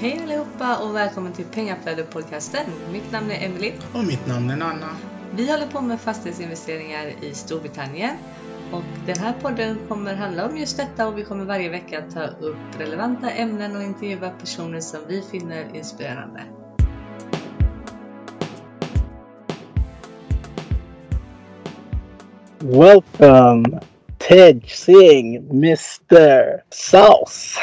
Hej allihopa och välkommen till Pengaflödet-podcasten. Mitt namn är Emily. Och mitt namn är Nanna. Vi håller på med fastighetsinvesteringar i Storbritannien. Och den här podden kommer handla om just detta och vi kommer varje vecka ta upp relevanta ämnen och intervjua personer som vi finner inspirerande. Welcome, Ted Singh, Mr. Sauce.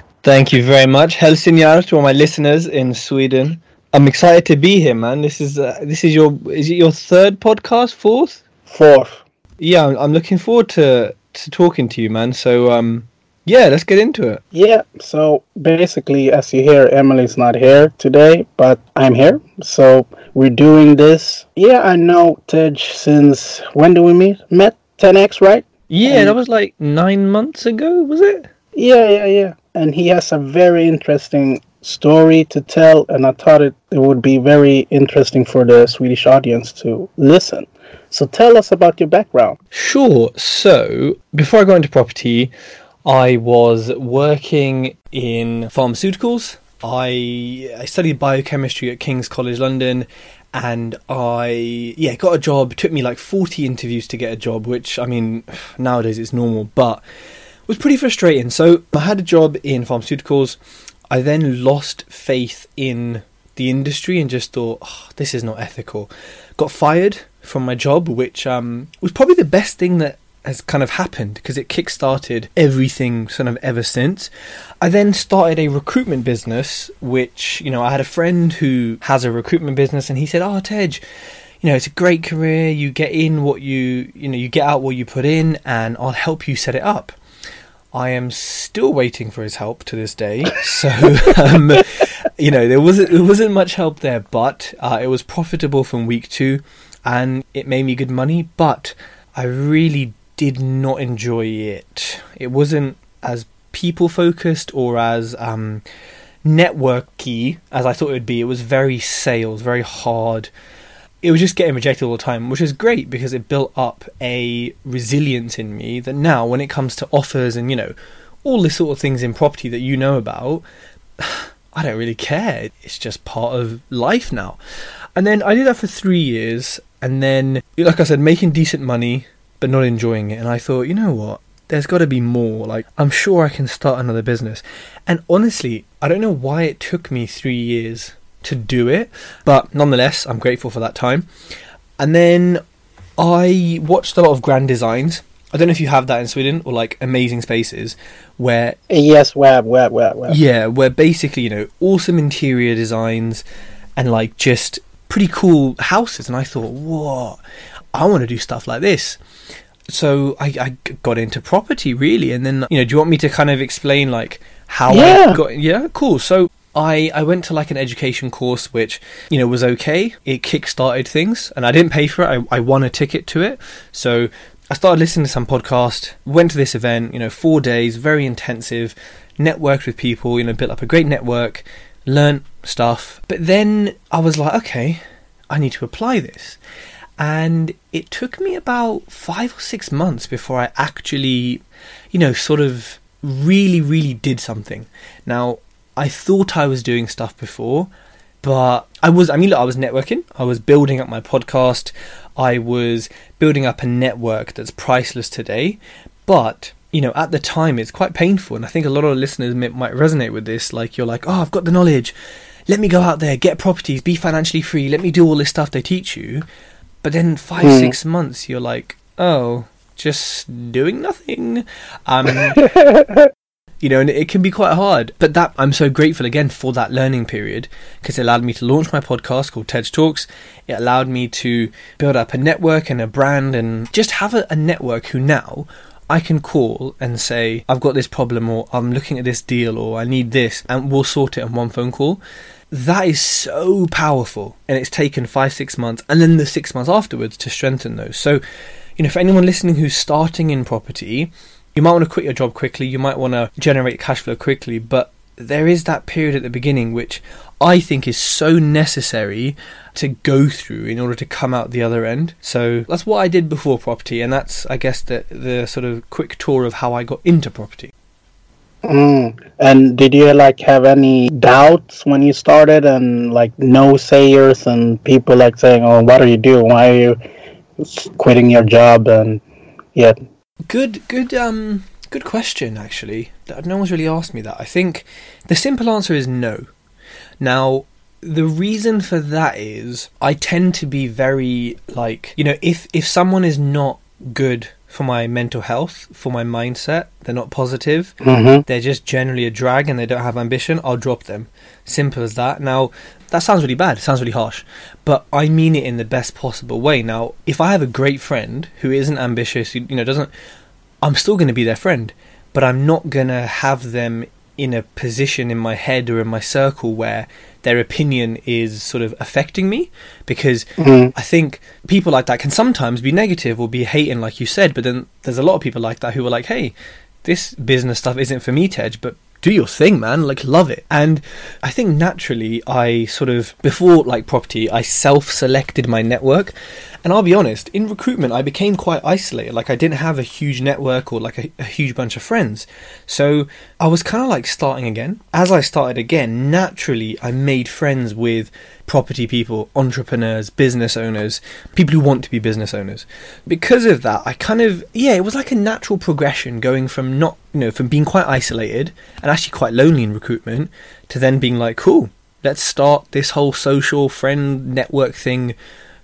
Thank you very much, Helsingjar, to all my listeners in Sweden. I'm excited to be here, man. This is uh, this is your is it your third podcast, fourth? Fourth. Yeah, I'm, I'm looking forward to to talking to you, man. So um, yeah, let's get into it. Yeah, so basically, as you hear, Emily's not here today, but I'm here. So we're doing this. Yeah, I know Tej since when do we meet? Met 10x, right? Yeah, that was like nine months ago, was it? Yeah, yeah, yeah. And he has a very interesting story to tell, and I thought it, it would be very interesting for the Swedish audience to listen. So tell us about your background. Sure. So before I go into property, I was working in pharmaceuticals. I I studied biochemistry at King's College London and I yeah, got a job. It took me like 40 interviews to get a job, which I mean, nowadays it's normal, but was pretty frustrating. So, I had a job in pharmaceuticals. I then lost faith in the industry and just thought, oh, this is not ethical. Got fired from my job, which um, was probably the best thing that has kind of happened because it kick-started everything sort of ever since. I then started a recruitment business, which, you know, I had a friend who has a recruitment business and he said, Oh, Tej, you know, it's a great career. You get in what you, you know, you get out what you put in and I'll help you set it up. I am still waiting for his help to this day. So, um, you know, there wasn't there wasn't much help there, but uh, it was profitable from week two, and it made me good money. But I really did not enjoy it. It wasn't as people focused or as um, networky as I thought it would be. It was very sales, very hard. It was just getting rejected all the time, which is great because it built up a resilience in me that now, when it comes to offers and you know all the sort of things in property that you know about, I don't really care. It's just part of life now. And then I did that for three years, and then, like I said, making decent money but not enjoying it. And I thought, you know what? There's got to be more. Like, I'm sure I can start another business. And honestly, I don't know why it took me three years to do it, but nonetheless, I'm grateful for that time. And then I watched a lot of grand designs. I don't know if you have that in Sweden or like amazing spaces where Yes, web, web, web, web. yeah, where basically, you know, awesome interior designs and like just pretty cool houses. And I thought, whoa, I want to do stuff like this. So I, I got into property really. And then, you know, do you want me to kind of explain like how Yeah. I got, yeah, cool. So I, I went to like an education course which, you know, was okay. It kick-started things and I didn't pay for it. I, I won a ticket to it. So I started listening to some podcast, went to this event, you know, four days, very intensive, networked with people, you know, built up a great network, learnt stuff. But then I was like, okay, I need to apply this. And it took me about five or six months before I actually, you know, sort of really, really did something. Now, I thought I was doing stuff before, but I was, I mean, look, I was networking, I was building up my podcast, I was building up a network that's priceless today. But, you know, at the time, it's quite painful. And I think a lot of listeners might might resonate with this. Like, you're like, oh, I've got the knowledge. Let me go out there, get properties, be financially free. Let me do all this stuff they teach you. But then five, Hmm. six months, you're like, oh, just doing nothing. Um, you know, and it can be quite hard. But that I'm so grateful again for that learning period because it allowed me to launch my podcast called Tej Talks. It allowed me to build up a network and a brand and just have a, a network who now I can call and say, I've got this problem or I'm looking at this deal or I need this and we'll sort it on one phone call. That is so powerful. And it's taken five, six months and then the six months afterwards to strengthen those. So, you know, for anyone listening who's starting in property, you might want to quit your job quickly, you might want to generate cash flow quickly, but there is that period at the beginning which I think is so necessary to go through in order to come out the other end. So that's what I did before property, and that's, I guess, the, the sort of quick tour of how I got into property. Mm. And did you like have any doubts when you started and like no sayers and people like saying, "Oh, what are you doing? Why are you quitting your job?" And yeah, Good, good, um, good question. Actually, no one's really asked me that. I think the simple answer is no. Now, the reason for that is I tend to be very like you know if if someone is not good for my mental health, for my mindset, they're not positive, mm-hmm. they're just generally a drag and they don't have ambition, I'll drop them. Simple as that. Now, that sounds really bad, it sounds really harsh, but I mean it in the best possible way. Now, if I have a great friend who isn't ambitious, who, you know, doesn't, I'm still going to be their friend, but I'm not going to have them in a position in my head or in my circle where their opinion is sort of affecting me because Mhm. I think people like that can sometimes be negative or be hating like you said but then there's a lot of people like that who are like hey this business stuff isn't for me Tej but do your thing man like love it and I think naturally I sort of before like property I self-selected my network and I'll be honest, in recruitment, I became quite isolated. Like, I didn't have a huge network or like a, a huge bunch of friends. So, I was kind of like starting again. As I started again, naturally, I made friends with property people, entrepreneurs, business owners, people who want to be business owners. Because of that, I kind of, yeah, it was like a natural progression going from not, you know, from being quite isolated and actually quite lonely in recruitment to then being like, cool, let's start this whole social friend network thing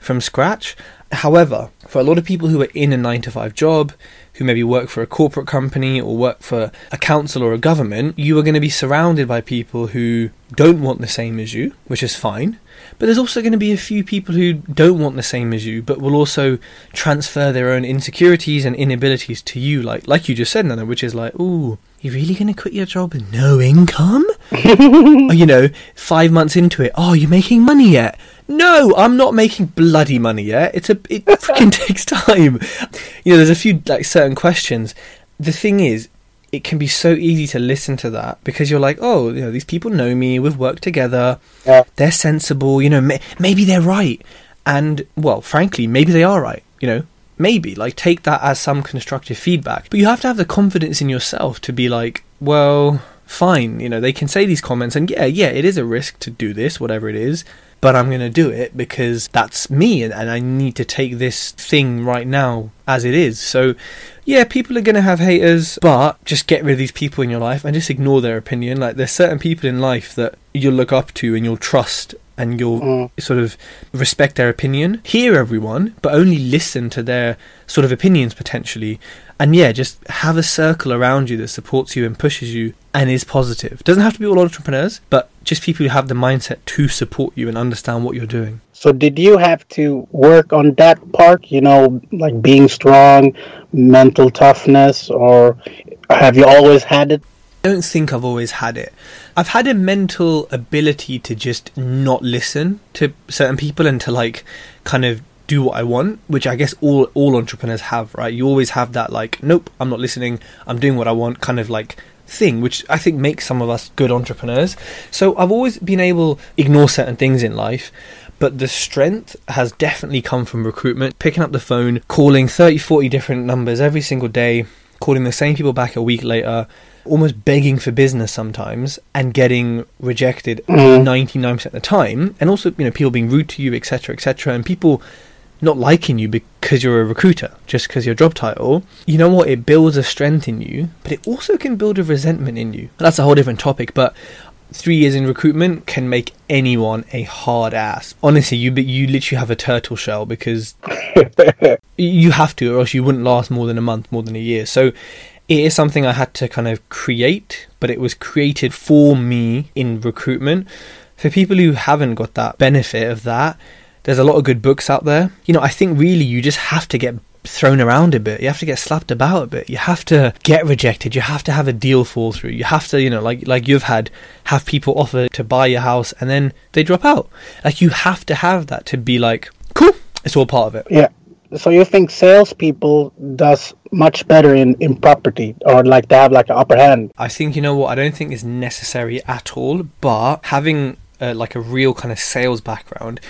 from scratch. However, for a lot of people who are in a 9 to 5 job, who maybe work for a corporate company or work for a council or a government, you are going to be surrounded by people who don't want the same as you, which is fine. But there's also going to be a few people who don't want the same as you, but will also transfer their own insecurities and inabilities to you, like like you just said, Nana, which is like, ooh, you're really going to quit your job with no income? Or, you know, five months into it, oh, you're making money yet? No, I'm not making bloody money yet. It's a it freaking takes time. You know, there's a few like certain questions. The thing is, it can be so easy to listen to that because you're like, oh, you know, these people know me. We've worked together. Yeah. They're sensible. You know, may- maybe they're right. And well, frankly, maybe they are right. You know, maybe like take that as some constructive feedback. But you have to have the confidence in yourself to be like, well, fine. You know, they can say these comments, and yeah, yeah, it is a risk to do this, whatever it is. But I'm going to do it because that's me, and, and I need to take this thing right now as it is. So, yeah, people are going to have haters, but just get rid of these people in your life and just ignore their opinion. Like, there's certain people in life that you'll look up to and you'll trust and you'll Mm. sort of respect their opinion, hear everyone, but only listen to their sort of opinions potentially. And yeah, just have a circle around you that supports you and pushes you and is positive. Doesn't have to be all entrepreneurs, but just people who have the mindset to support you and understand what you're doing. So did you have to work on that part, you know, like being strong, mental toughness, or have you always had it? I don't think I've always had it. I've had a mental ability to just not listen to certain people and to like kind of do what I want, which I guess all all entrepreneurs have, right? You always have that like, nope, I'm not listening. I'm doing what I want kind of like thing, which I think makes some of us good entrepreneurs. So I've always been able to ignore certain things in life. But the strength has definitely come from recruitment, picking up the phone, calling 30, 40 different numbers every single day, calling the same people back a week later, almost begging for business sometimes and getting rejected Mhm. 99% of the time and also you know people being rude to you etc etc and people not liking you because you're a recruiter just because your job title you know what? It builds a strength in you but it also can build a resentment in you. That's a whole different topic but three years in recruitment can make anyone a hard ass. Honestly you you literally have a turtle shell because you have to or else you wouldn't last more than a month more than a year. So it is something I had to kind of create, but it was created for me in recruitment. For people who haven't got that benefit of that, there's a lot of good books out there. You know, I think really you just have to get thrown around a bit. You have to get slapped about a bit. You have to get rejected. You have to have a deal fall through. You have to, you know, like like you've had have people offer to buy your house and then they drop out. Like you have to have that to be like, cool, it's all part of it. Yeah. So you think salespeople does much better in, in property, or like they have like an upper hand? I think you know what I don't think is necessary at all, but having uh, like a real kind of sales background,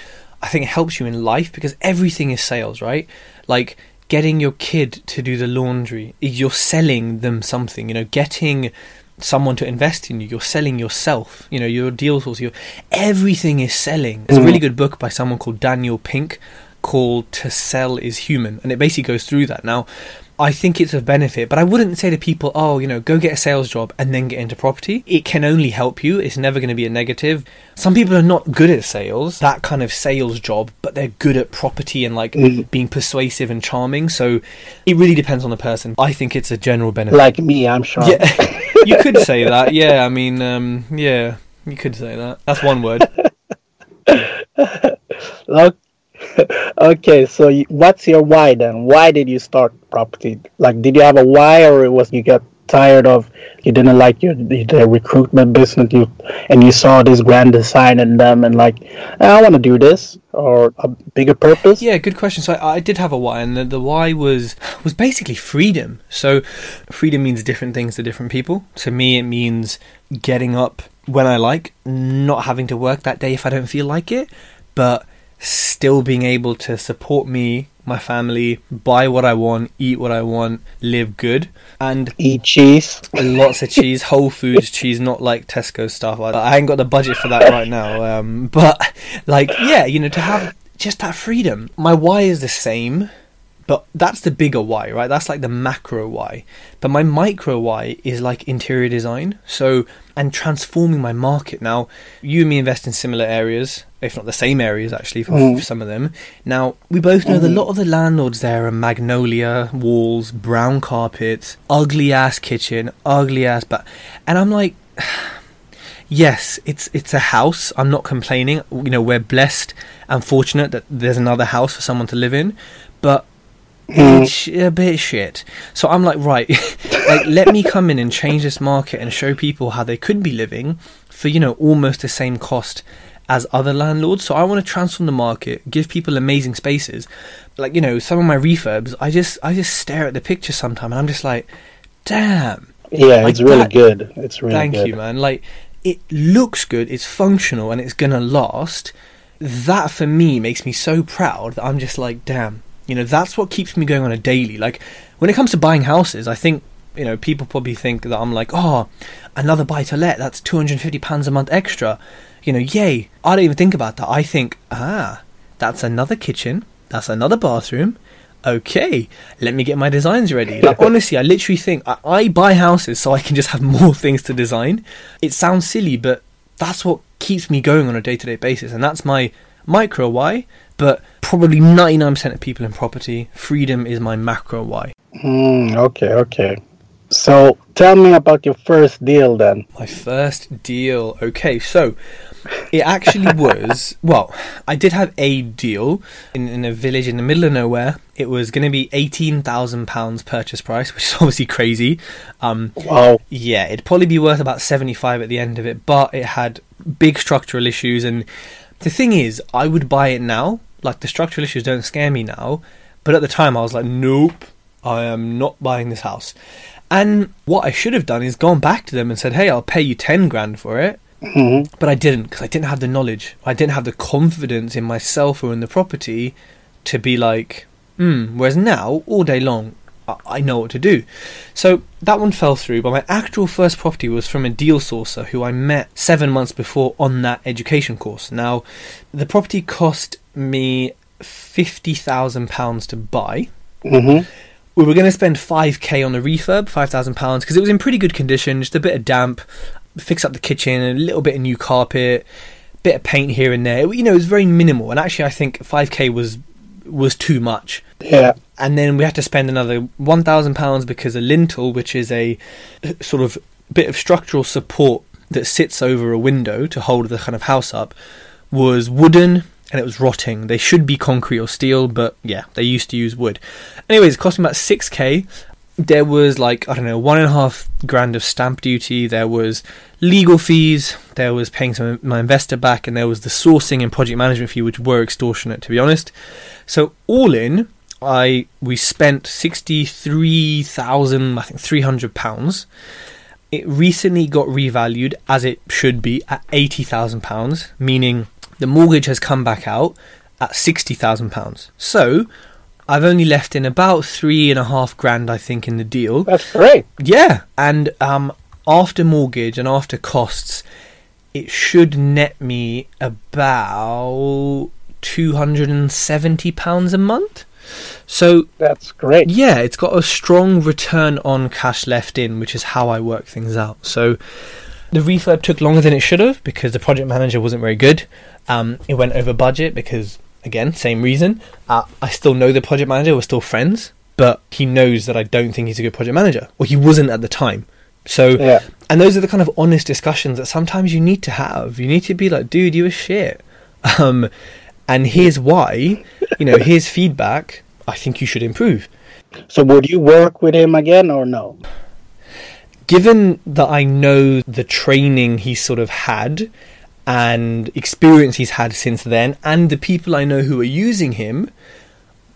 I think it helps you in life because everything is sales, right? Like getting your kid to do the laundry, you're selling them something. You know, getting someone to invest in you. You're selling yourself. You know, your deal source. Your everything is selling. There's a mm. really good book by someone called Daniel Pink called "To Sell Is Human," and it basically goes through that. Now, I think it's of benefit, but I wouldn't say to people, "Oh, you know, go get a sales job and then get into property." It can only help you. It's never going to be a negative. Some people are not good at sales, that kind of sales job, but they're good at property and like Mm. being persuasive and charming. So it really depends on the person. I think it's a general benefit. Like me, I'm sure. Yeah, you could say that. Yeah, I mean, um, yeah, you could say that. That's one word. Look- okay, so what's your why then? Why did you start property? Like, did you have a why, or it was you got tired of you didn't like your the recruitment business, you and you saw this grand design in them, and like, ah, I want to do this, or a bigger purpose? Yeah, good question. So I, I did have a why, and the, the why was was basically freedom. So freedom means different things to different people. To me, it means getting up when I like, not having to work that day if I don't feel like it, but still being able to support me, my family, buy what I want, eat what I want, live good, and Eat cheese. lots of cheese, Whole Foods cheese, not like Tesco stuff. I, I ain't got the budget for that right now. Um, but like, yeah, you know, to have just that freedom. My why is the same, but that's the bigger why, right? That's like the macro why. But my micro why is like interior design. So and transforming my market. Now, you and me invest in similar areas, if not the same areas actually for, Mm. for some of them. Now, we both know that a lot of the landlords there are magnolia walls, brown carpets, ugly ass kitchen, ugly ass but and I'm like yes, it's it's a house. I'm not complaining. You know, we're blessed and fortunate that there's another house for someone to live in, but Mm. it's a bit shit. So I'm like, right, like let me come in and change this market and show people how they could be living for you know almost the same cost as other landlords. So I want to transform the market, give people amazing spaces. Like you know, some of my refurbs, I just I just stare at the picture sometime and I'm just like, damn. Yeah, Like it's really that- good. It's really Thank good. you, man. Like it looks good, it's functional, and it's gonna last. That for me makes me so proud that I'm just like, damn. You know, that's what keeps me going on a daily. Like when it comes to buying houses, I think you know people probably think that I'm like, oh, another buy to let. That's two hundred and fifty pounds a month extra. You know, yay! I don't even think about that. I think, ah, that's another kitchen. That's another bathroom. Okay, let me get my designs ready. Like honestly, I literally think I, I buy houses so I can just have more things to design. It sounds silly, but that's what keeps me going on a day-to-day basis, and that's my micro why. But probably ninety-nine percent of people in property, freedom is my macro why. Mm, okay, okay. So tell me about your first deal then. My first deal. Okay, so it actually was. Well, I did have a deal in, in a village in the middle of nowhere. It was going to be eighteen thousand pounds purchase price, which is obviously crazy. Um, Wow. yeah, it'd probably be worth about seventy-five at the end of it, but it had big structural issues. And the thing is, I would buy it now. Like the structural issues don't scare me now, but at the time I was like, nope, I am not buying this house. And what I should have done is gone back to them and said, hey, I'll pay you 10 grand for it. hmm But I didn't because I didn't have the knowledge. I didn't have the confidence in myself or in the property to be like, hmm. Whereas now, all day long, I, I know what to do. So that one fell through. But my actual first property was from a deal sourcer who I met seven months before on that education course. Now, the property cost me fifty thousand pounds to buy hmm we were going to spend 5k on the refurb, £5,000, because it was in pretty good condition, just a bit of damp, fix up the kitchen, a little bit of new carpet, bit of paint here and there. You know, it was very minimal, and actually I think 5k was was too much. Yeah. And then we had to spend another £1,000 because a lintel, which is a uh, sort of bit of structural support that sits over a window to hold the kind of house up, was wooden and it was rotting. They should be concrete or steel, but yeah, they used to use wood. Anyways, it cost me about 6k. There was like, I don't know, one and a half grand of stamp duty. There was legal fees. There was paying some my investor back, and there was the sourcing and project management fee, which were extortionate, to be honest. So all in, I we spent sixty three thousand, I think three hundred pounds. It recently got revalued as it should be at eighty thousand pounds, meaning the mortgage has come back out at sixty thousand pounds. So I've only left in about three and a half grand, I think, in the deal. That's great. Yeah, and um, after mortgage and after costs, it should net me about two hundred and seventy pounds a month. So That's great. yeah, it's got a strong return on cash left in, which is how I work things out. So the refurb took longer than it should have because the project manager wasn't very good. Um, it went over budget because, again, same reason. Uh, I still know the project manager, we're still friends, but he knows that I don't think he's a good project manager, or he wasn't at the time. So, Yeah. and those are the kind of honest discussions that sometimes you need to have. You need to be like, dude, you were shit. Um, and here's why, you know, here's feedback. I think you should improve. So would you work with him again or no? Given that I know the training he's sort of had and experience he's had since then, and the people I know who are using him,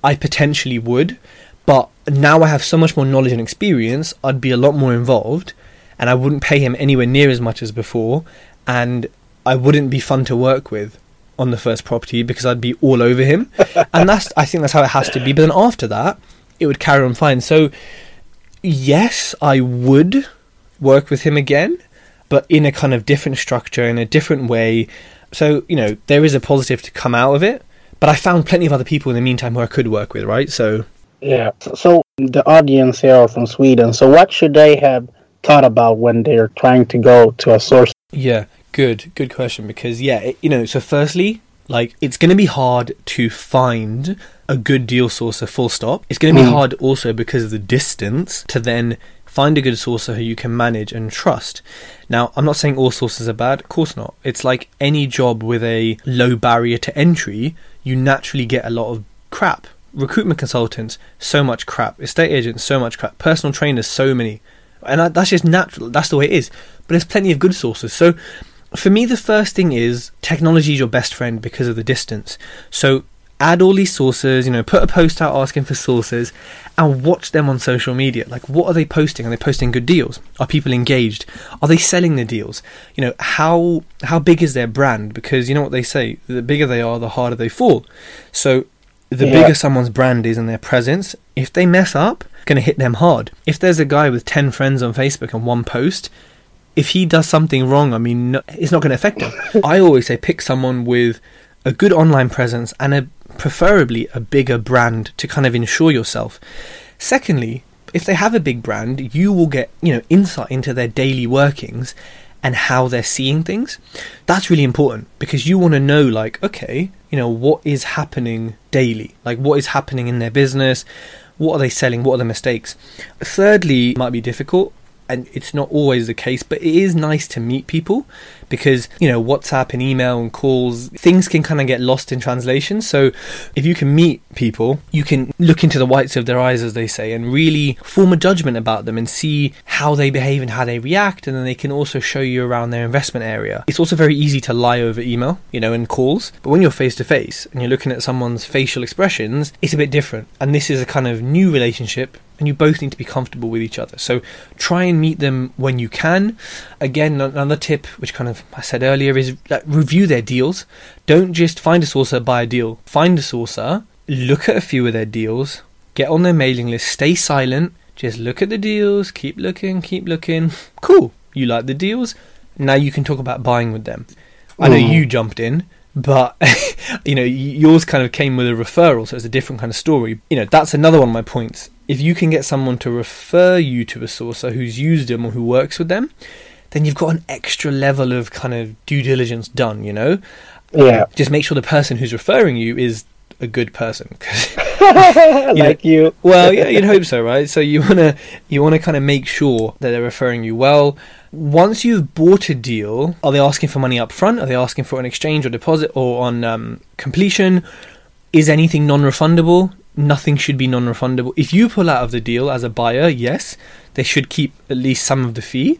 I potentially would. But now I have so much more knowledge and experience, I'd be a lot more involved, and I wouldn't pay him anywhere near as much as before, and I wouldn't be fun to work with on the first property because I'd be all over him. and that's I think that's how it has to be. But then after that, it would carry on fine. So yes, I would work with him again, but in a kind of different structure, in a different way. So, you know, there is a positive to come out of it, but I found plenty of other people in the meantime who I could work with, right? So, Yeah. So, the audience here are from Sweden. So what should they have thought about when they're trying to go to a source? yeah, good, good question because, yeah, it, you know, so firstly, like, it's going to be hard to find a good deal sourcer full stop. It's going to be Mm. hard also because of the distance to then find a good sourcer who you can manage and trust. Now, I'm not saying all sources are bad, of course not. It's like any job with a low barrier to entry, you naturally get a lot of crap. Recruitment consultants, so much crap. Estate agents, so much crap. Personal trainers, so many. And that's just natural. That's the way it is. But there's plenty of good sources. So, for me, the first thing is technology is your best friend because of the distance. So, add all these sources, you know, put a post out asking for sources and watch them on social media. Like, what are they posting? Are they posting good deals? Are people engaged? Are they selling the deals? You know, how how big is their brand? Because you know what they say: the bigger they are, the harder they fall. So, the Yeah. bigger someone's brand is and their presence, if they mess up, going to hit them hard. If there's a guy with ten friends on Facebook and one post, if he does something wrong, I mean, no, it's not going to affect him. I always say pick someone with a good online presence and a preferably a bigger brand to kind of insure yourself. Secondly, if they have a big brand, you will get, you know, insight into their daily workings and how they're seeing things. That's really important because you want to know like, okay, you know, what is happening daily? Like what is happening in their business? What are they selling? What are the mistakes? Thirdly, might be difficult and it's not always the case, but it is nice to meet people because, you know, WhatsApp and email and calls, things can kind of get lost in translation. So if you can meet people, you can look into the whites of their eyes, as they say, and really form a judgment about them and see how they behave and how they react. And then they can also show you around their investment area. It's also very easy to lie over email, you know, and calls. But when you're face to face and you're looking at someone's facial expressions, it's a bit different. And this is a kind of new relationship and you both need to be comfortable with each other. So try and meet them when you can. Again, another tip, which kind of I said earlier, is like, review their deals. Don't just find a sourcer, buy a deal. Find a sourcer, look at a few of their deals, get on their mailing list, stay silent, just look at the deals, keep looking, keep looking. Cool, you like the deals. Now you can talk about buying with them. I know Mhm. you jumped in, but you know yours kind of came with a referral, so it's a different kind of story. You know that's another one of my points. If you can get someone to refer you to a sourcer who's used them or who works with them, then you've got an extra level of kind of due diligence done. You know, Yeah. just make sure the person who's referring you is a good person. 'cause like you. well, yeah, you'd hope so, right? So you wanna you wanna kind of make sure that they're referring you well. Once you've bought a deal, are they asking for money up front? Are they asking for an exchange or deposit or on um, completion? Is anything non-refundable? Nothing should be non-refundable. If you pull out of the deal as a buyer, yes, they should keep at least some of the fee.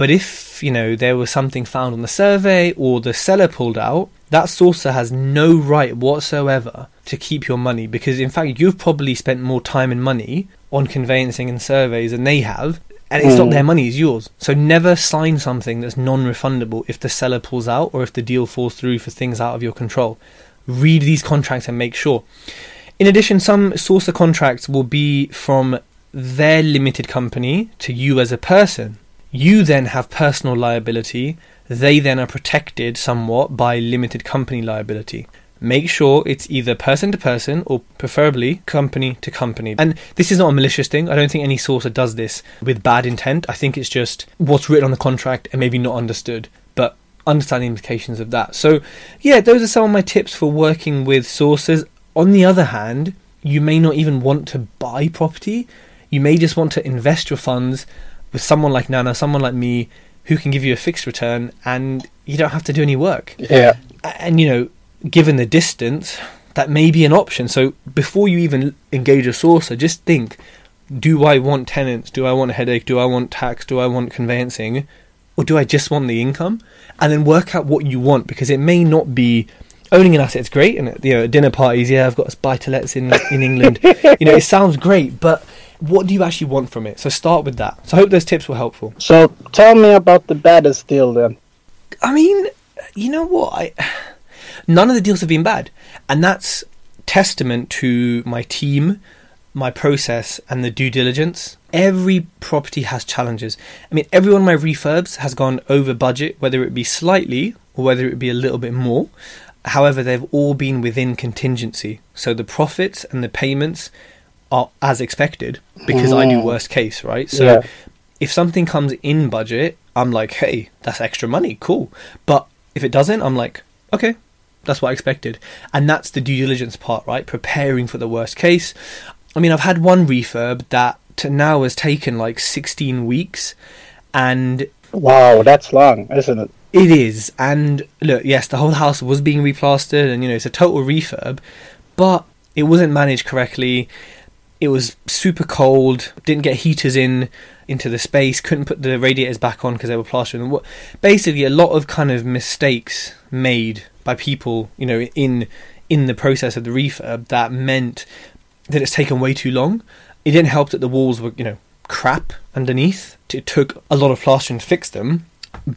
But if, you know, there was something found on the survey or the seller pulled out, that sourcer has no right whatsoever to keep your money because in fact you've probably spent more time and money on conveyancing and surveys than they have and it's not Mm. their money, it's yours. So never sign something that's non-refundable if the seller pulls out or if the deal falls through for things out of your control. Read these contracts and make sure. In addition, some sourcer contracts will be from their limited company to you as a person. You then have personal liability. They then are protected somewhat by limited company liability. Make sure it's either person to person or preferably company to company. And this is not a malicious thing. I don't think any sourcer does this with bad intent. I think it's just what's written on the contract and maybe not understood. But understand the implications of that. So, yeah, those are some of my tips for working with sources. On the other hand, you may not even want to buy property. You may just want to invest your funds with someone like Nana, someone like me, who can give you a fixed return and you don't have to do any work. Yeah. And, you know, given the distance, that may be an option. So before you even engage a sourcer, just think do I want tenants? Do I want a headache? Do I want tax? Do I want conveyancing? Or do I just want the income? And then work out what you want because it may not be owning an asset is great and you know dinner parties yeah i've got buy to lets in in england you know it sounds great but what do you actually want from it so start with that so i hope those tips were helpful So tell me about the baddest deal then. I mean, you know what? I none of the deals have been bad, and that's testament to my team, my process, and the due diligence. Every property has challenges. I mean, every one of my refurbs has gone over budget, whether it be slightly or whether it be a little bit more. However, they've all been within contingency, so the profits and the payments are as expected because I do Mm. worst case, right? So Yeah. if something comes in budget, I'm like, hey, that's extra money, cool. But if it doesn't, I'm like, okay, that's what I expected. And that's the due diligence part, right? Preparing for the worst case. I mean, I've had one refurb that to now has taken like 16 weeks, and Wow, that's long, isn't it? it is. And look, yes, the whole house was being replastered, and you know, it's a total refurb, but it wasn't managed correctly. It was super cold. Didn't get heaters in into the space. Couldn't put the radiators back on because they were plastering. What- Basically, a lot of kind of mistakes made by people, you know, in in the process of the refurb that meant that it's taken way too long. It didn't help that the walls were, you know, crap underneath. It took a lot of plastering to fix them,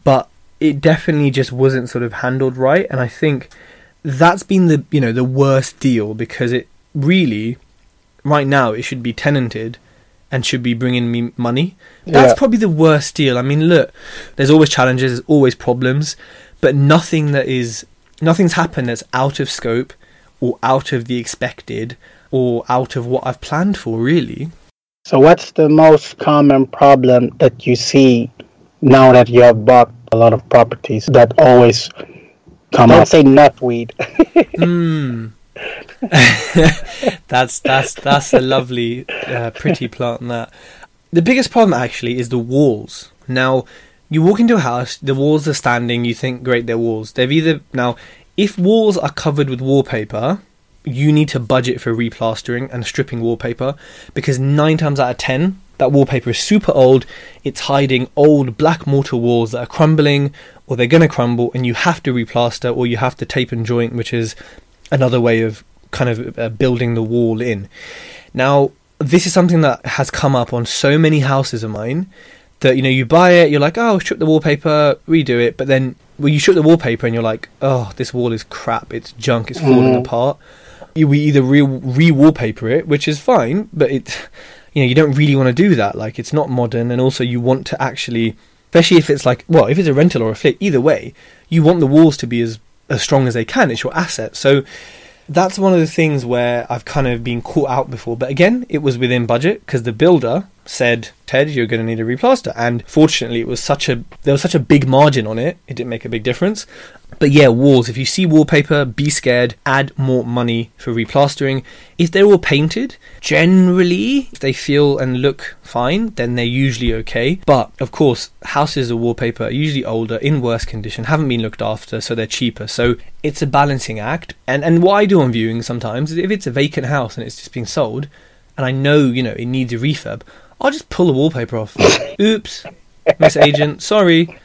but it definitely just wasn't sort of handled right. And I think that's been the you know the worst deal because it really right now it should be tenanted and should be bringing me money. That's Yeah. probably the worst deal. I mean, look, there's always challenges, there's always problems, but nothing that is nothing's happened that's out of scope or out of the expected or out of what I've planned for. Really, So what's the most common problem that you see now that you have bought a lot of properties that always come Don't say knotweed. Hmm. that's that's that's a lovely, uh, pretty plant. That the biggest problem actually is the walls. Now, you walk into a house, the walls are standing. You think, great, they're walls. They've either now, if walls are covered with wallpaper, you need to budget for replastering and stripping wallpaper because nine times out of ten, that wallpaper is super old. It's hiding old black mortar walls that are crumbling or they're going to crumble, and you have to replaster or you have to tape and joint, which is another way of kind of uh, building the wall in. Now, this is something that has come up on so many houses of mine that you know you buy it, you're like, oh, strip the wallpaper, redo it, but then well, you strip the wallpaper and you're like, oh, this wall is crap, it's junk, it's falling Mhm. apart. You we either re re wallpaper it, which is fine, but it you know you don't really want to do that. Like it's not modern, and also you want to actually, especially if it's like well, if it's a rental or a flip, either way, you want the walls to be as as strong as they can. It's your asset, so that's one of the things where I've kind of been caught out before. But again, it was within budget because the builder said, "Tej, you're going to need a replaster." And fortunately, it was such a there was such a big margin on it; it didn't make a big difference. But yeah, walls. If you see wallpaper, be scared. Add more money for replastering. If they're all painted, generally, if they feel and look fine, then they're usually okay. But of course, houses of wallpaper are usually older, in worse condition, haven't been looked after, so they're cheaper. So it's a balancing act. And and what I do on viewing sometimes is if it's a vacant house and it's just being sold, and I know you know it needs a refurb, I'll just pull the wallpaper off. Oops, Miss Agent, sorry.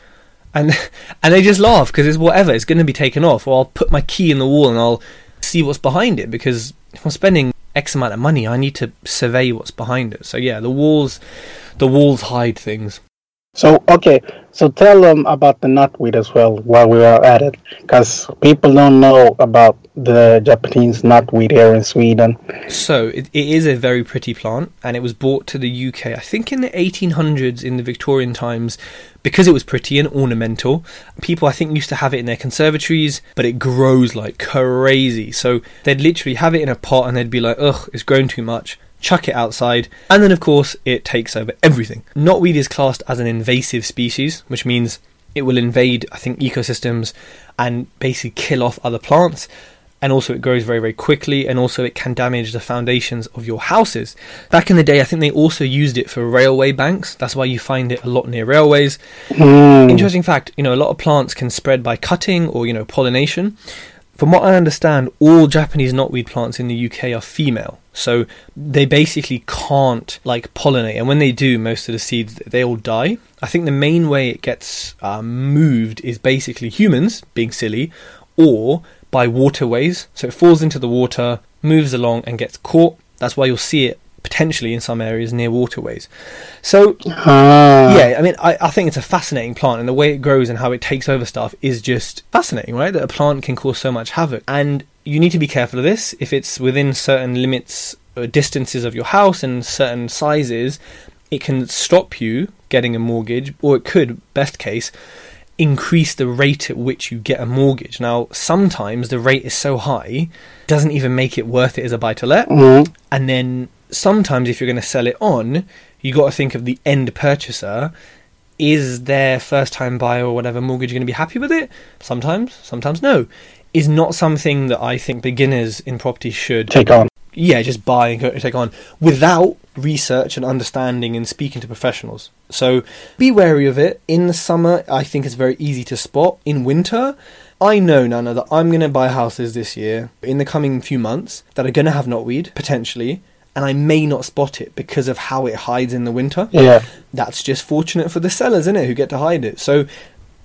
And and they just laugh because it's whatever. It's going to be taken off, or I'll put my key in the wall and I'll see what's behind it because if I'm spending X amount of money, I need to survey what's behind it. So yeah, the walls, the walls hide things. So okay, so tell them about the knotweed as well while we are at it, because people don't know about the Japanese knotweed here in Sweden. So it, it is a very pretty plant, and it was brought to the UK, I think, in the 1800s in the Victorian times, because it was pretty and ornamental. People, I think, used to have it in their conservatories, but it grows like crazy. So they'd literally have it in a pot, and they'd be like, "Ugh, it's grown too much." Chuck it outside, and then of course it takes over everything. Knotweed is classed as an invasive species, which means it will invade, I think, ecosystems and basically kill off other plants. And also, it grows very, very quickly, and also, it can damage the foundations of your houses. Back in the day, I think they also used it for railway banks. That's why you find it a lot near railways. Mm. Interesting fact you know, a lot of plants can spread by cutting or, you know, pollination. From what I understand, all Japanese knotweed plants in the UK are female. So they basically can't like pollinate, and when they do, most of the seeds they all die. I think the main way it gets um, moved is basically humans being silly, or by waterways. So it falls into the water, moves along, and gets caught. That's why you'll see it potentially in some areas near waterways. So Ah. yeah, I mean, I, I think it's a fascinating plant, and the way it grows and how it takes over stuff is just fascinating, right? That a plant can cause so much havoc, and you need to be careful of this. If it's within certain limits, or distances of your house and certain sizes, it can stop you getting a mortgage, or it could, best case, increase the rate at which you get a mortgage. Now, sometimes the rate is so high, it doesn't even make it worth it as a buy to let. Mhm. And then sometimes if you're going to sell it on, you got to think of the end purchaser. Is their first time buyer or whatever mortgage going to be happy with it? Sometimes, sometimes no. Is not something that I think beginners in property should Take on. yeah, just buy and take on without research and understanding and speaking to professionals. So be wary of it. In the summer, I think it's very easy to spot. In winter, I know, Nana, that I'm going to buy houses this year in the coming few months that are going to have knotweed, potentially, and I may not spot it because of how it hides in the winter. Yeah. That's just fortunate for the sellers, isn't it, who get to hide it. So,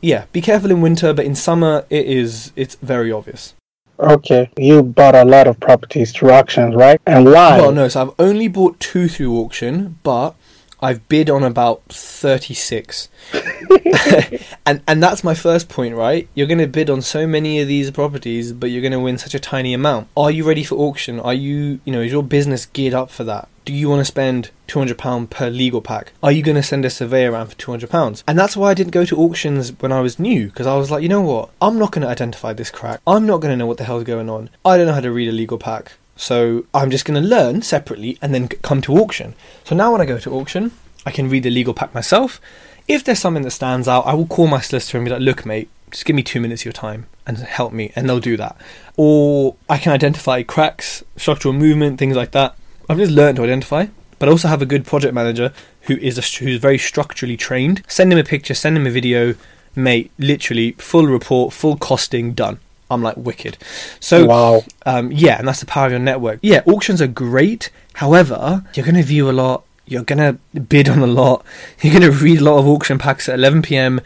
yeah, be careful in winter, but in summer, it is it's very obvious. Okay. You bought a lot of properties through auctions, right? And why? Well, no, so I've only bought two through auction, but I've bid on about 36. and and that's my first point, right? You're going to bid on so many of these properties, but you're going to win such a tiny amount. Are you ready for auction? Are you, you know, is your business geared up for that? Do you want to spend £200 per legal pack? Are you going to send a surveyor around for £200? And that's why I didn't go to auctions when I was new, because I was like, you know what? I'm not going to identify this crack. I'm not going to know what the hell's going on. I don't know how to read a legal pack. So I'm just going to learn separately and then come to auction. So now when I go to auction, I can read the legal pack myself. If there's something that stands out, I will call my solicitor and be like, look, mate, just give me two minutes of your time and help me, and they'll do that. Or I can identify cracks, structural movement, things like that. I've just learned to identify, but I also have a good project manager who is a, who's very structurally trained. Send him a picture, send him a video, mate. Literally full report, full costing, done. I'm like wicked. So wow. um, yeah, and that's the power of your network. Yeah, auctions are great. However, you're going to view a lot. You're going to bid on a lot. You're going to read a lot of auction packs at 11 p.m.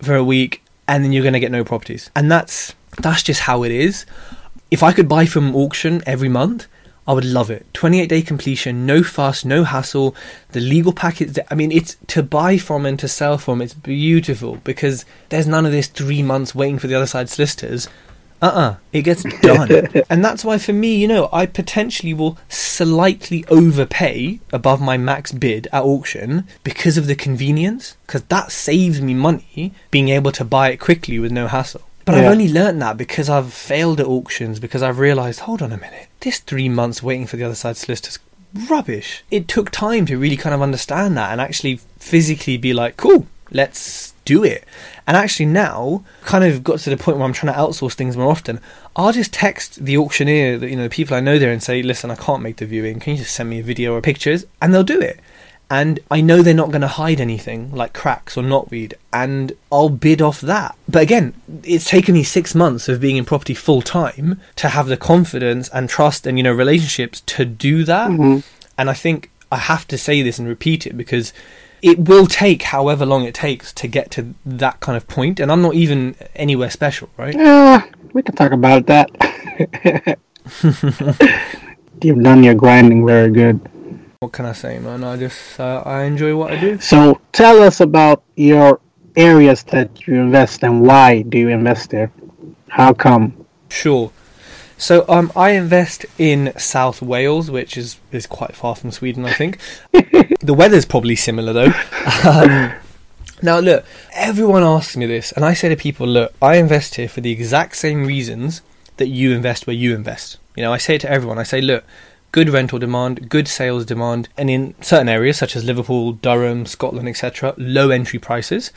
for a week, and then you're going to get no properties. And that's that's just how it is. If I could buy from auction every month, I would love it. 28 day completion, no fuss, no hassle. The legal package, I mean, it's to buy from and to sell from, it's beautiful because there's none of this three months waiting for the other side solicitors. Uh uh it gets done. and that's why, for me, you know, I potentially will slightly overpay above my max bid at auction because of the convenience, because that saves me money being able to buy it quickly with no hassle. But I've only learnt that because I've failed at auctions, because I've realised, hold on a minute, this three months waiting for the other side solicitors, rubbish. It took time to really kind of understand that and actually physically be like, cool, let's do it. And actually now, kind of got to the point where I'm trying to outsource things more often. I'll just text the auctioneer, that you know, the people I know there, and say, listen, I can't make the viewing. Can you just send me a video or pictures? And they'll do it. And I know they're not going to hide anything like cracks or knotweed, and I'll bid off that. But again, it's taken me six months of being in property full time to have the confidence and trust and you know relationships to do that. Mhm. And I think I have to say this and repeat it because it will take however long it takes to get to that kind of point, and I'm not even anywhere special, right? Yeah, we can talk about that. You've done your grinding very good. What can I say, man? I just uh, I enjoy what I do. So tell us about your areas that you invest and why do you invest there? How come? Sure. So um, I invest in South Wales, which is is quite far from Sweden, I think. the weather's probably similar though. Um, now look, everyone asks me this, and I say to people, look, I invest here for the exact same reasons that you invest where you invest. You know, I say it to everyone. I say, look, good rental demand, good sales demand, and in certain areas such as Liverpool, Durham, Scotland, etc., low entry prices,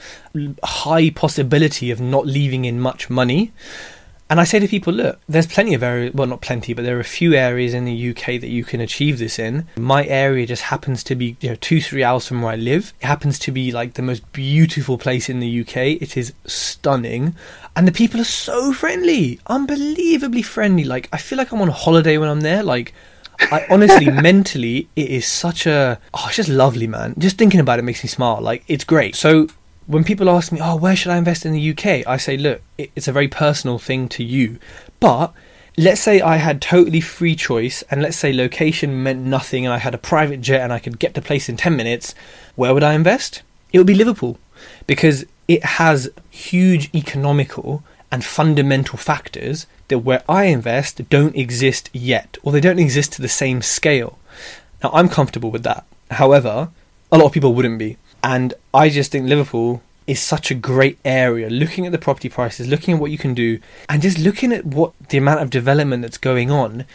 high possibility of not leaving in much money. And I say to people, look, there's plenty of areas, well, not plenty, but there are a few areas in the UK that you can achieve this in. My area just happens to be, you know, two, three hours from where I live. It happens to be like the most beautiful place in the UK. It is stunning. And the people are so friendly, unbelievably friendly. Like, I feel like I'm on holiday when I'm there. Like, I honestly, mentally, it is such a, oh, it's just lovely, man. Just thinking about it makes me smile. Like, it's great. So, when people ask me, oh, where should I invest in the UK? I say, look, it's a very personal thing to you. But let's say I had totally free choice, and let's say location meant nothing, and I had a private jet and I could get to place in 10 minutes, where would I invest? It would be Liverpool because it has huge economical and fundamental factors that where I invest don't exist yet, or they don't exist to the same scale. Now, I'm comfortable with that. However, a lot of people wouldn't be. And I just think Liverpool is such a great area. Looking at the property prices, looking at what you can do, and just looking at what the amount of development that's going on.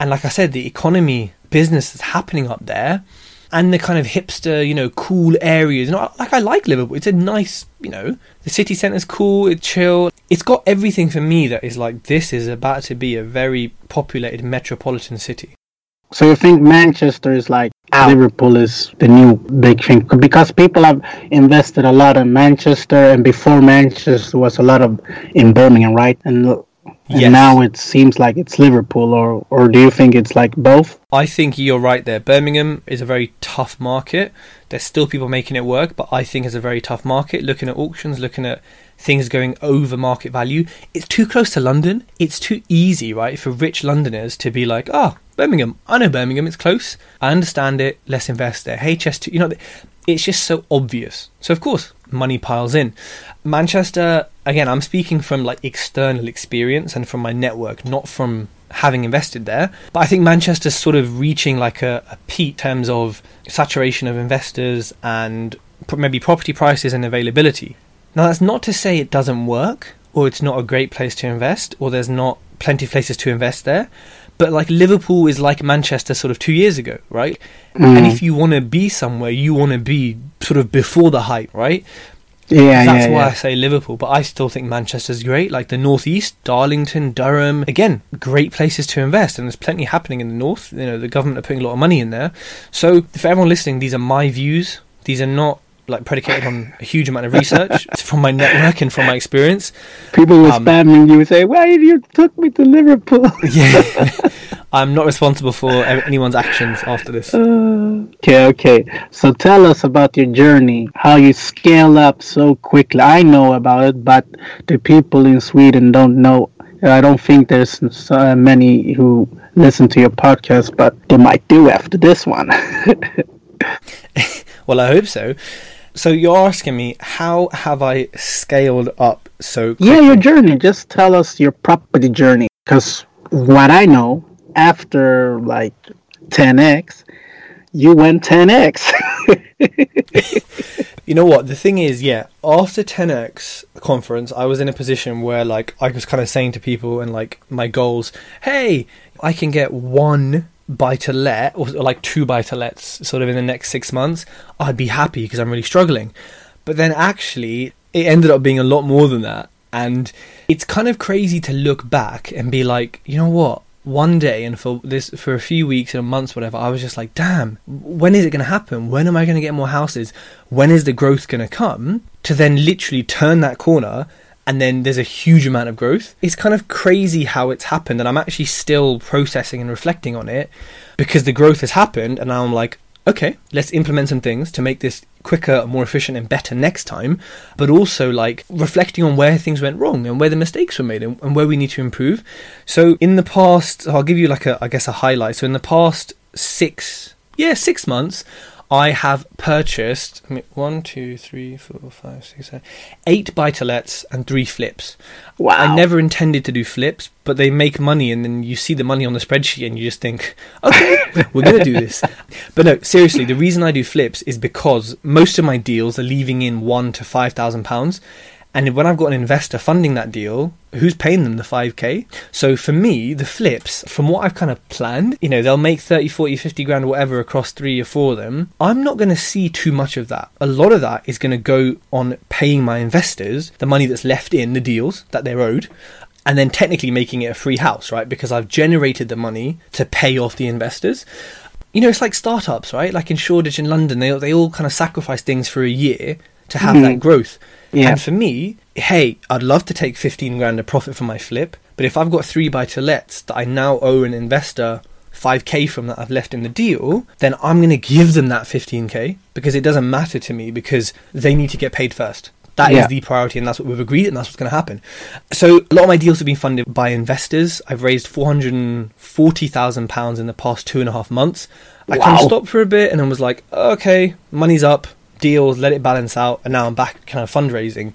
And like I said, the economy, business that's happening up there, and the kind of hipster, you know, cool areas. You know, like I like Liverpool. It's a nice, you know, the city centre's cool, it's chill. It's got everything for me that is like this is about to be a very populated metropolitan city. So you think Manchester is like. Liverpool is the new big thing because people have invested a lot in Manchester, and before Manchester was a lot of in Birmingham, right? And, and yes. now it seems like it's Liverpool, or or do you think it's like both? I think you're right there. Birmingham is a very tough market. There's still people making it work, but I think it's a very tough market. Looking at auctions, looking at things going over market value. It's too close to London. It's too easy, right, for rich Londoners to be like, oh, Birmingham. I know Birmingham. It's close. I understand it. Let's invest there. HS2. You know, it's just so obvious. So of course, money piles in. Manchester. Again, I'm speaking from like external experience and from my network, not from having invested there. But I think Manchester's sort of reaching like a, a peak in terms of saturation of investors and maybe property prices and availability. Now, that's not to say it doesn't work or it's not a great place to invest or there's not plenty of places to invest there. But like Liverpool is like Manchester sort of two years ago, right? Mm. And if you want to be somewhere, you want to be sort of before the hype, right? Yeah, that's yeah, why yeah. I say Liverpool. But I still think Manchester's great. Like the northeast, Darlington, Durham, again, great places to invest, and there's plenty happening in the north. You know, the government are putting a lot of money in there. So for everyone listening, these are my views. These are not like predicated on a huge amount of research from my network and from my experience. People were um, spamming you and say, "Why did you took me to Liverpool?" yeah, I'm not responsible for anyone's actions after this. Uh, okay, okay. So tell us about your journey, how you scale up so quickly. I know about it, but the people in Sweden don't know. I don't think there's so many who listen to your podcast, but they might do after this one. well, I hope so. So you're asking me how have I scaled up so quickly? Yeah, your journey. Just tell us your property journey cuz what I know after like 10x you went 10x. you know what? The thing is, yeah, after 10x conference, I was in a position where like I was kind of saying to people and like my goals, "Hey, I can get one buy to let or like two buy to lets sort of in the next six months, I'd be happy because I'm really struggling. But then actually, it ended up being a lot more than that. And it's kind of crazy to look back and be like, you know what? One day and for this for a few weeks and months, whatever, I was just like, damn, when is it going to happen? When am I going to get more houses? When is the growth going to come? To then literally turn that corner and then there's a huge amount of growth. It's kind of crazy how it's happened, and I'm actually still processing and reflecting on it because the growth has happened, and now I'm like, okay, let's implement some things to make this quicker, more efficient, and better next time. But also, like, reflecting on where things went wrong and where the mistakes were made and, and where we need to improve. So, in the past, I'll give you like a, I guess, a highlight. So, in the past six yeah, six months, I have purchased I mean, one, two, three, four, five, six, seven, eight buy to lets and three flips. Wow. I never intended to do flips, but they make money, and then you see the money on the spreadsheet, and you just think, okay, we're going to do this. But no, seriously, the reason I do flips is because most of my deals are leaving in one to five thousand pounds. And when I've got an investor funding that deal, who's paying them the 5k? So for me, the flips, from what I've kind of planned, you know, they'll make 30, 40, 50 grand, whatever, across three or four of them. I'm not going to see too much of that. A lot of that is going to go on paying my investors the money that's left in the deals that they're owed. And then technically making it a free house, right? Because I've generated the money to pay off the investors you know, it's like startups, right? Like in Shoreditch in London, they they all kind of sacrifice things for a year to have that mm-hmm. growth. Yeah. And for me, hey, I'd love to take 15 grand of profit from my flip, but if I've got three buy to lets that I now owe an investor 5k from that I've left in the deal, then I'm going to give them that 15k because it doesn't matter to me because they need to get paid first. That is Yeah. the priority, and that's what we've agreed, and that's what's going to happen. So, a lot of my deals have been funded by investors. I've raised four hundred and forty thousand pounds in the past two and a half months. I kind of stopped for a bit, and then was like, okay, money's up, deals, let it balance out, and now I'm back kind of fundraising.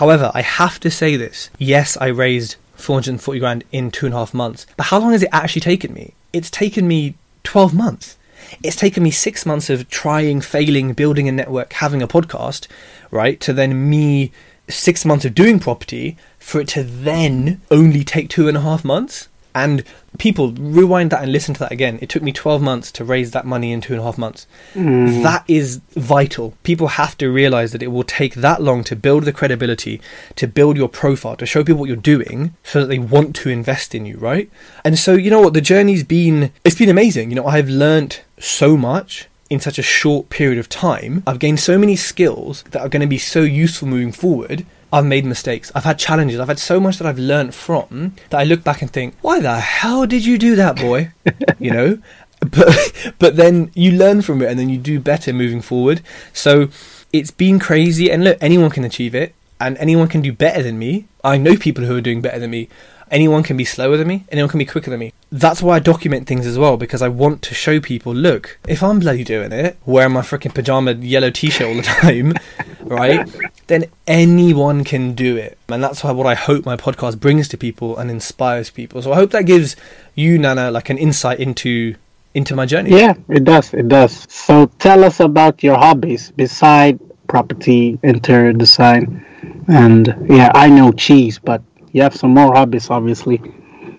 However, I have to say this: yes, I raised four hundred and forty grand in two and a half months, but how long has it actually taken me? It's taken me twelve months. It's taken me six months of trying, failing, building a network, having a podcast, right? To then me six months of doing property for it to then only take two and a half months. And people rewind that and listen to that again. It took me 12 months to raise that money in two and a half months. Mm. That is vital. People have to realize that it will take that long to build the credibility, to build your profile, to show people what you're doing so that they want to invest in you, right? And so, you know what? The journey's been, it's been amazing. You know, I've learnt so much in such a short period of time. I've gained so many skills that are going to be so useful moving forward. I've made mistakes. I've had challenges. I've had so much that I've learned from that I look back and think, why the hell did you do that, boy? you know? But but then you learn from it and then you do better moving forward. So it's been crazy and look, anyone can achieve it and anyone can do better than me. I know people who are doing better than me. Anyone can be slower than me, anyone can be quicker than me. That's why I document things as well, because I want to show people, look, if I'm bloody doing it, wearing my freaking pajama yellow t shirt all the time, right? Then anyone can do it. And that's why what I hope my podcast brings to people and inspires people. So I hope that gives you, Nana, like an insight into into my journey. Yeah, it does. It does. So tell us about your hobbies beside property, interior design, and yeah, I know cheese, but you have some more hobbies, obviously.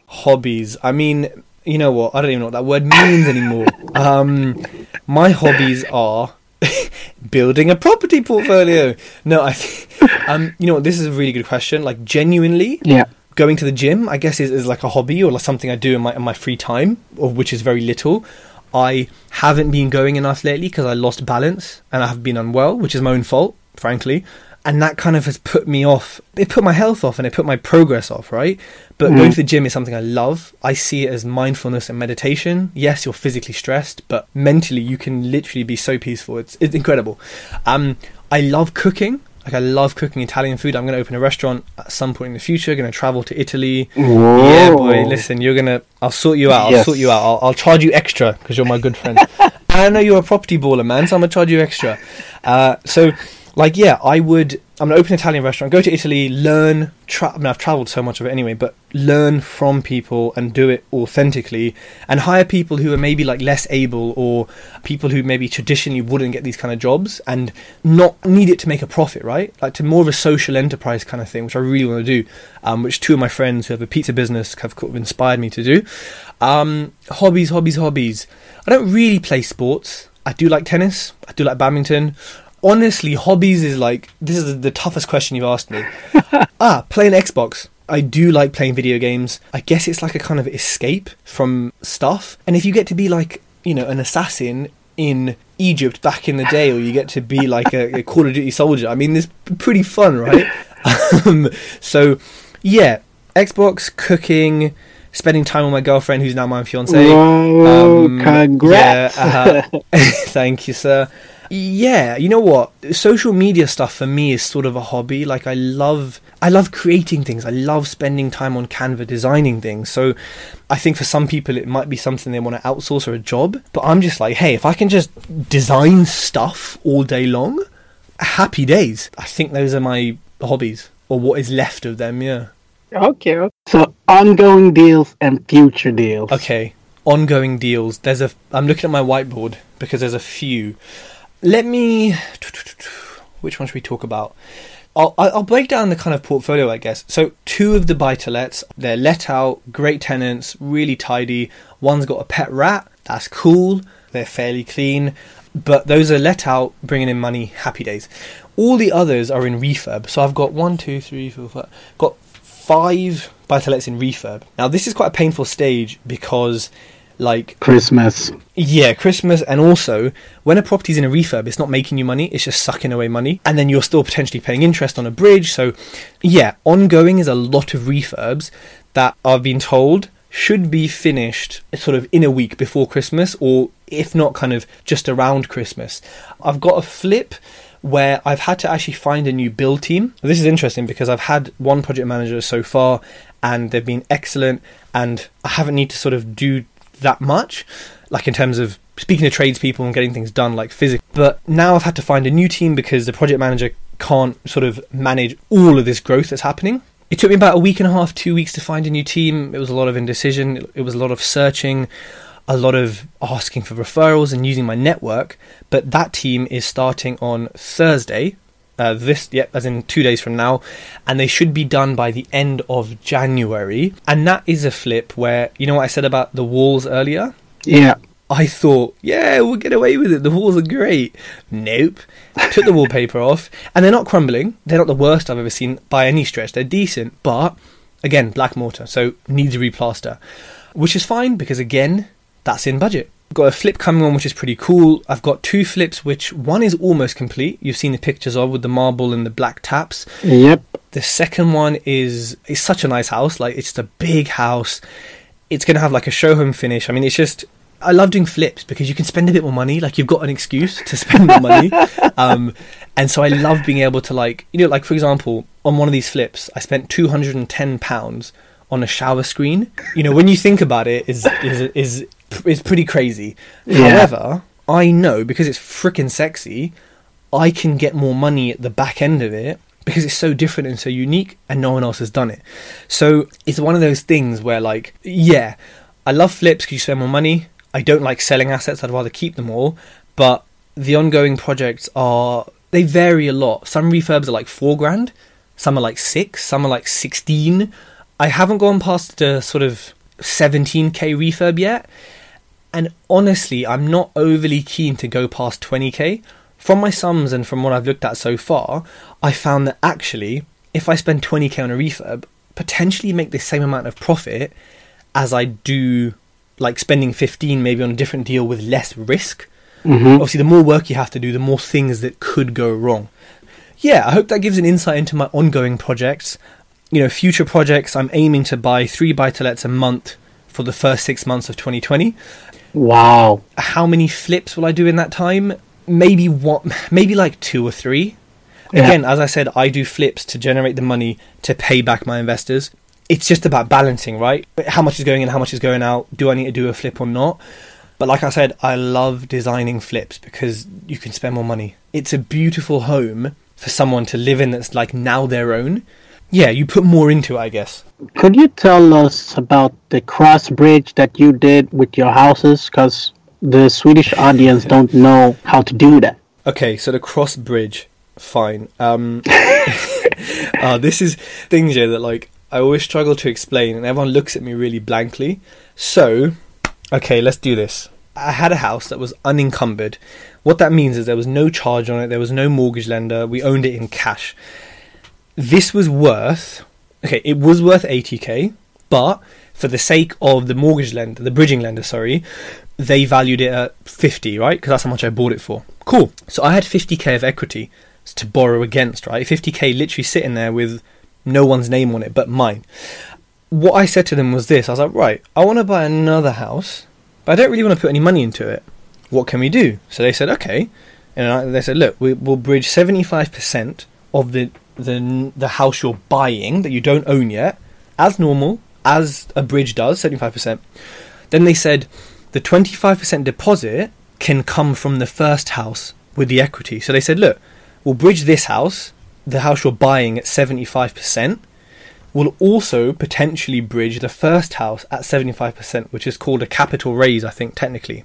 hobbies. I mean, you know what? I don't even know what that word means anymore. Um, my hobbies are building a property portfolio. No, I. Um, you know what? This is a really good question. Like genuinely, Yeah. going to the gym, I guess, is, is like a hobby or like something I do in my in my free time, of which is very little. I haven't been going enough lately because I lost balance and I have been unwell, which is my own fault, frankly. And that kind of has put me off. It put my health off and it put my progress off, right? But going to the gym is something I love. I see it as mindfulness and meditation. Yes, you're physically stressed, but mentally you can literally be so peaceful. It's it's incredible. Um, I love cooking. Like I love cooking Italian food. I'm going to open a restaurant at some point in the future. Going to travel to Italy. Yeah, boy. Listen, you're gonna. I'll sort you out. I'll sort you out. I'll, I'll charge you extra because you're my good friend. I know you're a property baller, man. So I'm gonna charge you extra. Uh, so, like, yeah, I would. I'm gonna open an Italian restaurant. Go to Italy, learn. Tra- I mean, I've traveled so much of it anyway, but learn from people and do it authentically, and hire people who are maybe like less able or people who maybe traditionally wouldn't get these kind of jobs and not need it to make a profit, right? Like to more of a social enterprise kind of thing, which I really want to do. Um, which two of my friends who have a pizza business have kind of inspired me to do. Um, hobbies, hobbies, hobbies. I don't really play sports. I do like tennis. I do like badminton. Honestly, hobbies is like this is the toughest question you've asked me. ah, playing Xbox. I do like playing video games. I guess it's like a kind of escape from stuff. And if you get to be like, you know, an assassin in Egypt back in the day, or you get to be like a, a Call of Duty soldier, I mean, it's pretty fun, right? um, so, yeah, Xbox, cooking, spending time with my girlfriend, who's now my fiance. Whoa, Um, congrats. yeah, uh, thank you, sir. Yeah, you know what? Social media stuff for me is sort of a hobby. Like I love, I love creating things. I love spending time on Canva designing things. So I think for some people it might be something they want to outsource or a job. But I'm just like, hey, if I can just design stuff all day long, happy days. I think those are my hobbies or what is left of them, yeah. Okay. So ongoing deals and future deals. Okay. Ongoing deals. There's a I'm looking at my whiteboard because there's a few. Let me which one should we talk about? I'll, I'll break down the kind of portfolio, I guess. So, two of the buy to lets, they're let out, great tenants, really tidy. One's got a pet rat, that's cool, they're fairly clean, but those are let out, bringing in money, happy days. All the others are in refurb. So, I've got one, two, three, four, five, got five buy to lets in refurb. Now, this is quite a painful stage because like Christmas. Yeah, Christmas, and also when a property's in a refurb, it's not making you money; it's just sucking away money, and then you're still potentially paying interest on a bridge. So, yeah, ongoing is a lot of refurbs that I've been told should be finished sort of in a week before Christmas, or if not, kind of just around Christmas. I've got a flip where I've had to actually find a new build team. This is interesting because I've had one project manager so far and they've been excellent and I haven't need to sort of do that much, like in terms of speaking to tradespeople and getting things done, like physically. But now I've had to find a new team because the project manager can't sort of manage all of this growth that's happening. It took me about a week and a half, two weeks to find a new team. It was a lot of indecision. It was a lot of searching, a lot of asking for referrals and using my network. But that team is starting on Thursday, uh, this yeah as in two days from now and they should be done by the end of january. And that is a flip where you know what i said about the walls earlier? Yeah. I thought yeah we'll get away with it. The walls are great. Nope. Took the wallpaper off and they're not crumbling. They're not the worst i've ever seen by any stretch. They're decent but again black mortar so needs a replaster which is fine because again that's in budget got a flip coming on which is pretty cool. I've got two flips which one is almost complete. You've seen the pictures of with the marble and the black taps. Yep. the second one is is such a nice house. Like it's a big house. It's going to have like a show home finish. I mean it's just i love doing flips because you can spend a bit more money. Like you've got an excuse to spend more money. Um, and so i love being able to like you know like for example on one of these flips i spent 210 pounds on a shower screen. You know when you think about it is is is is pretty crazy Yeah. however i know because it's freaking sexy I can get more money at the back end of it because it's so different and so unique and no one else has done it. So it's one of those things where, like, yeah, I love flips because you spend more money. I don't like selling assets, I'd rather keep them all. But the ongoing projects are, they vary a lot. Some refurbs are like four grand, some are like six, some are like 16. I haven't gone past the sort of 17k refurb yet. And honestly, I'm not overly keen to go past 20k. From my sums and from what I've looked at so far, I found that actually, if I spend 20k on a refurb, potentially make the same amount of profit as I do like spending 15 maybe on a different deal with less risk. hmm Obviously, the more work you have to do, the more things that could go wrong. Yeah, I hope that gives an insight into my ongoing projects. You know, future projects, I'm aiming to buy three buy to lets a month for the first six months of 2020 Wow. how many flips will I do in that time? Maybe one, maybe like two or three. Yeah. Again, as I said, I do flips to generate the money to pay back my investors. It's just about balancing, right? How much is going in, how much is going out? Do I need to do a flip or not? But like I said, I love designing flips because you can spend more money. It's a beautiful home for someone to live in that's like now their own. Yeah, you put more into it, I guess. Could you tell us about the cross bridge that you did with your houses? Because the Swedish audience don't know how to do that. Okay, so the cross bridge, fine. Um, uh, this is things here that like I always struggle to explain, and everyone looks at me really blankly. So, okay, let's do this. I had a house that was unencumbered. What that means is there was no charge on it, there was no mortgage lender. We owned it in cash. This was worth okay, it was worth 80k, but for the sake of the mortgage lender, the bridging lender, sorry, they valued it at 50, right? Because that's how much I bought it for. Cool. So I had 50k of equity to borrow against, right? 50k literally sitting there with no one's name on it but mine. What I said to them was this I was like, right, I want to buy another house, but I don't really want to put any money into it. What can we do? So they said, okay. And I, they said, look, we, we'll bridge 75% of the the the house you're buying that you don't own yet as normal as a bridge does 75% then they said the 25% deposit can come from the first house with the equity. So they said look we'll bridge this house the house you're buying at 75% will also potentially bridge the first house at 75% which is called a capital raise i think technically.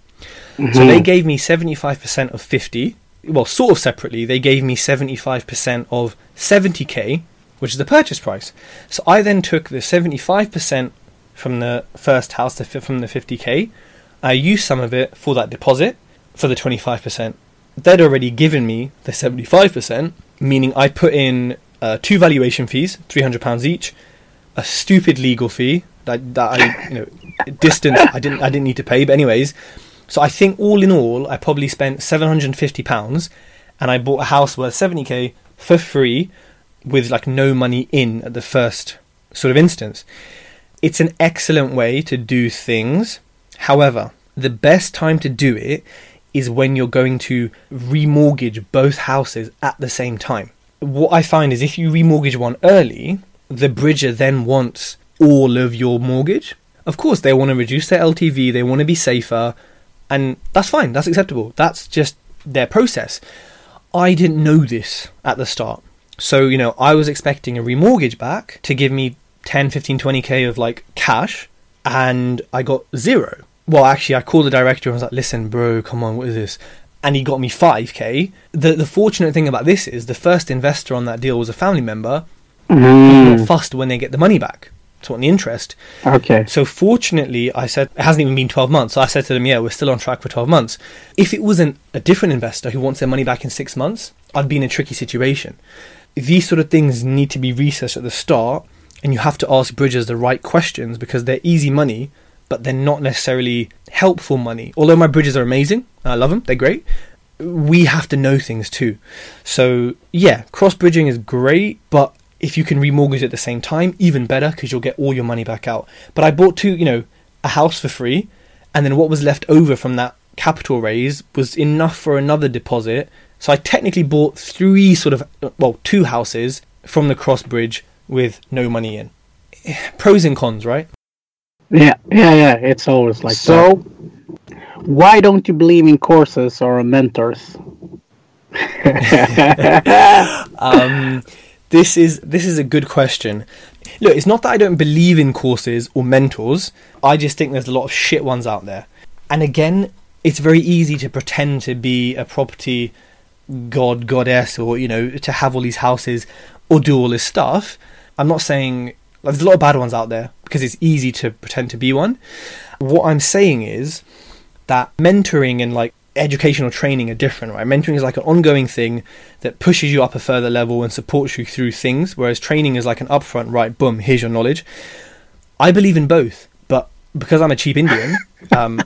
So mm-hmm. they gave me 75% of 50 well, sort of separately, they gave me 75% of 70k, which is the purchase price. So I then took the 75% from the first house from the 50k. I used some of it for that deposit for the 25%. They'd already given me the 75%, meaning I put in uh, two valuation fees, £300 each, a stupid legal fee that, that I, you know, distance I didn't I didn't need to pay, but anyways, so I think all in all, I probably spent seven hundred and fifty pounds, and I bought a house worth seventy k for free, with like no money in at the first sort of instance. It's an excellent way to do things. However, the best time to do it is when you're going to remortgage both houses at the same time. What I find is if you remortgage one early, the bridger then wants all of your mortgage. Of course, they want to reduce their LTV, they want to be safer, and that's fine, that's acceptable. That's just their process. I didn't know this at the start. So, you know, I was expecting a remortgage back to give me 10, 15, 20k of like cash, and I got zero. Well, actually, I called the director and was like, listen, bro, come on, what is this? And he got me 5k. The, the fortunate thing about this is the first investor on that deal was a family member Mm, not fussed when they get the money back. So on the interest. okay. So fortunately, I said it hasn't even been 12 months. So I said to them, yeah, we're still on track for 12 months. If it wasn't a different investor who wants their money back in six months, I'd be in a tricky situation. These sort of things need to be researched at the start, and you have to ask bridges the right questions because they're easy money, but they're not necessarily helpful money. Although my bridges are amazing, I love them, they're great. We have to know things too. So yeah, cross bridging is great, but if you can remortgage at the same time, even better because you'll get all your money back out. But I bought two, you know, a house for free, and then what was left over from that capital raise was enough for another deposit. So I technically bought three sort of, well, two houses from the cross bridge with no money in. Pros and cons, right? Yeah, yeah, yeah. It's always like So- that. Why don't you believe in courses or mentors? um, this is this is a good question. Look, it's not that I don't believe in courses or mentors. I just think there's a lot of shit ones out there. And again, it's very easy to pretend to be a property god, goddess, or you know, to have all these houses or do all this stuff. I'm not saying like, there's a lot of bad ones out there because it's easy to pretend to be one. What I'm saying is that mentoring and like educational training are different, right? Mentoring is like an ongoing thing that pushes you up a further level and supports you through things, whereas training is like an upfront, right? Boom, here's your knowledge. I believe in both, but because I'm a cheap Indian, um,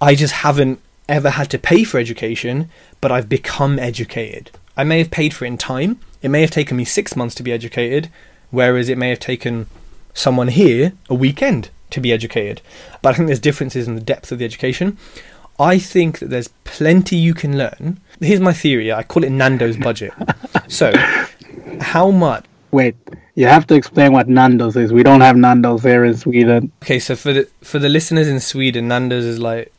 I just haven't ever had to pay for education, but I've become educated. I may have paid for it in time. It may have taken me six months to be educated, whereas it may have taken someone here a weekend to be educated. But I think there's differences in the depth of the education. I think that there's plenty you can learn. Here's my theory. I call it Nando's budget. so, how much? Wait, you have to explain what Nando's is. We don't have Nando's here in Sweden. Okay, so for the for the listeners in Sweden, Nando's is like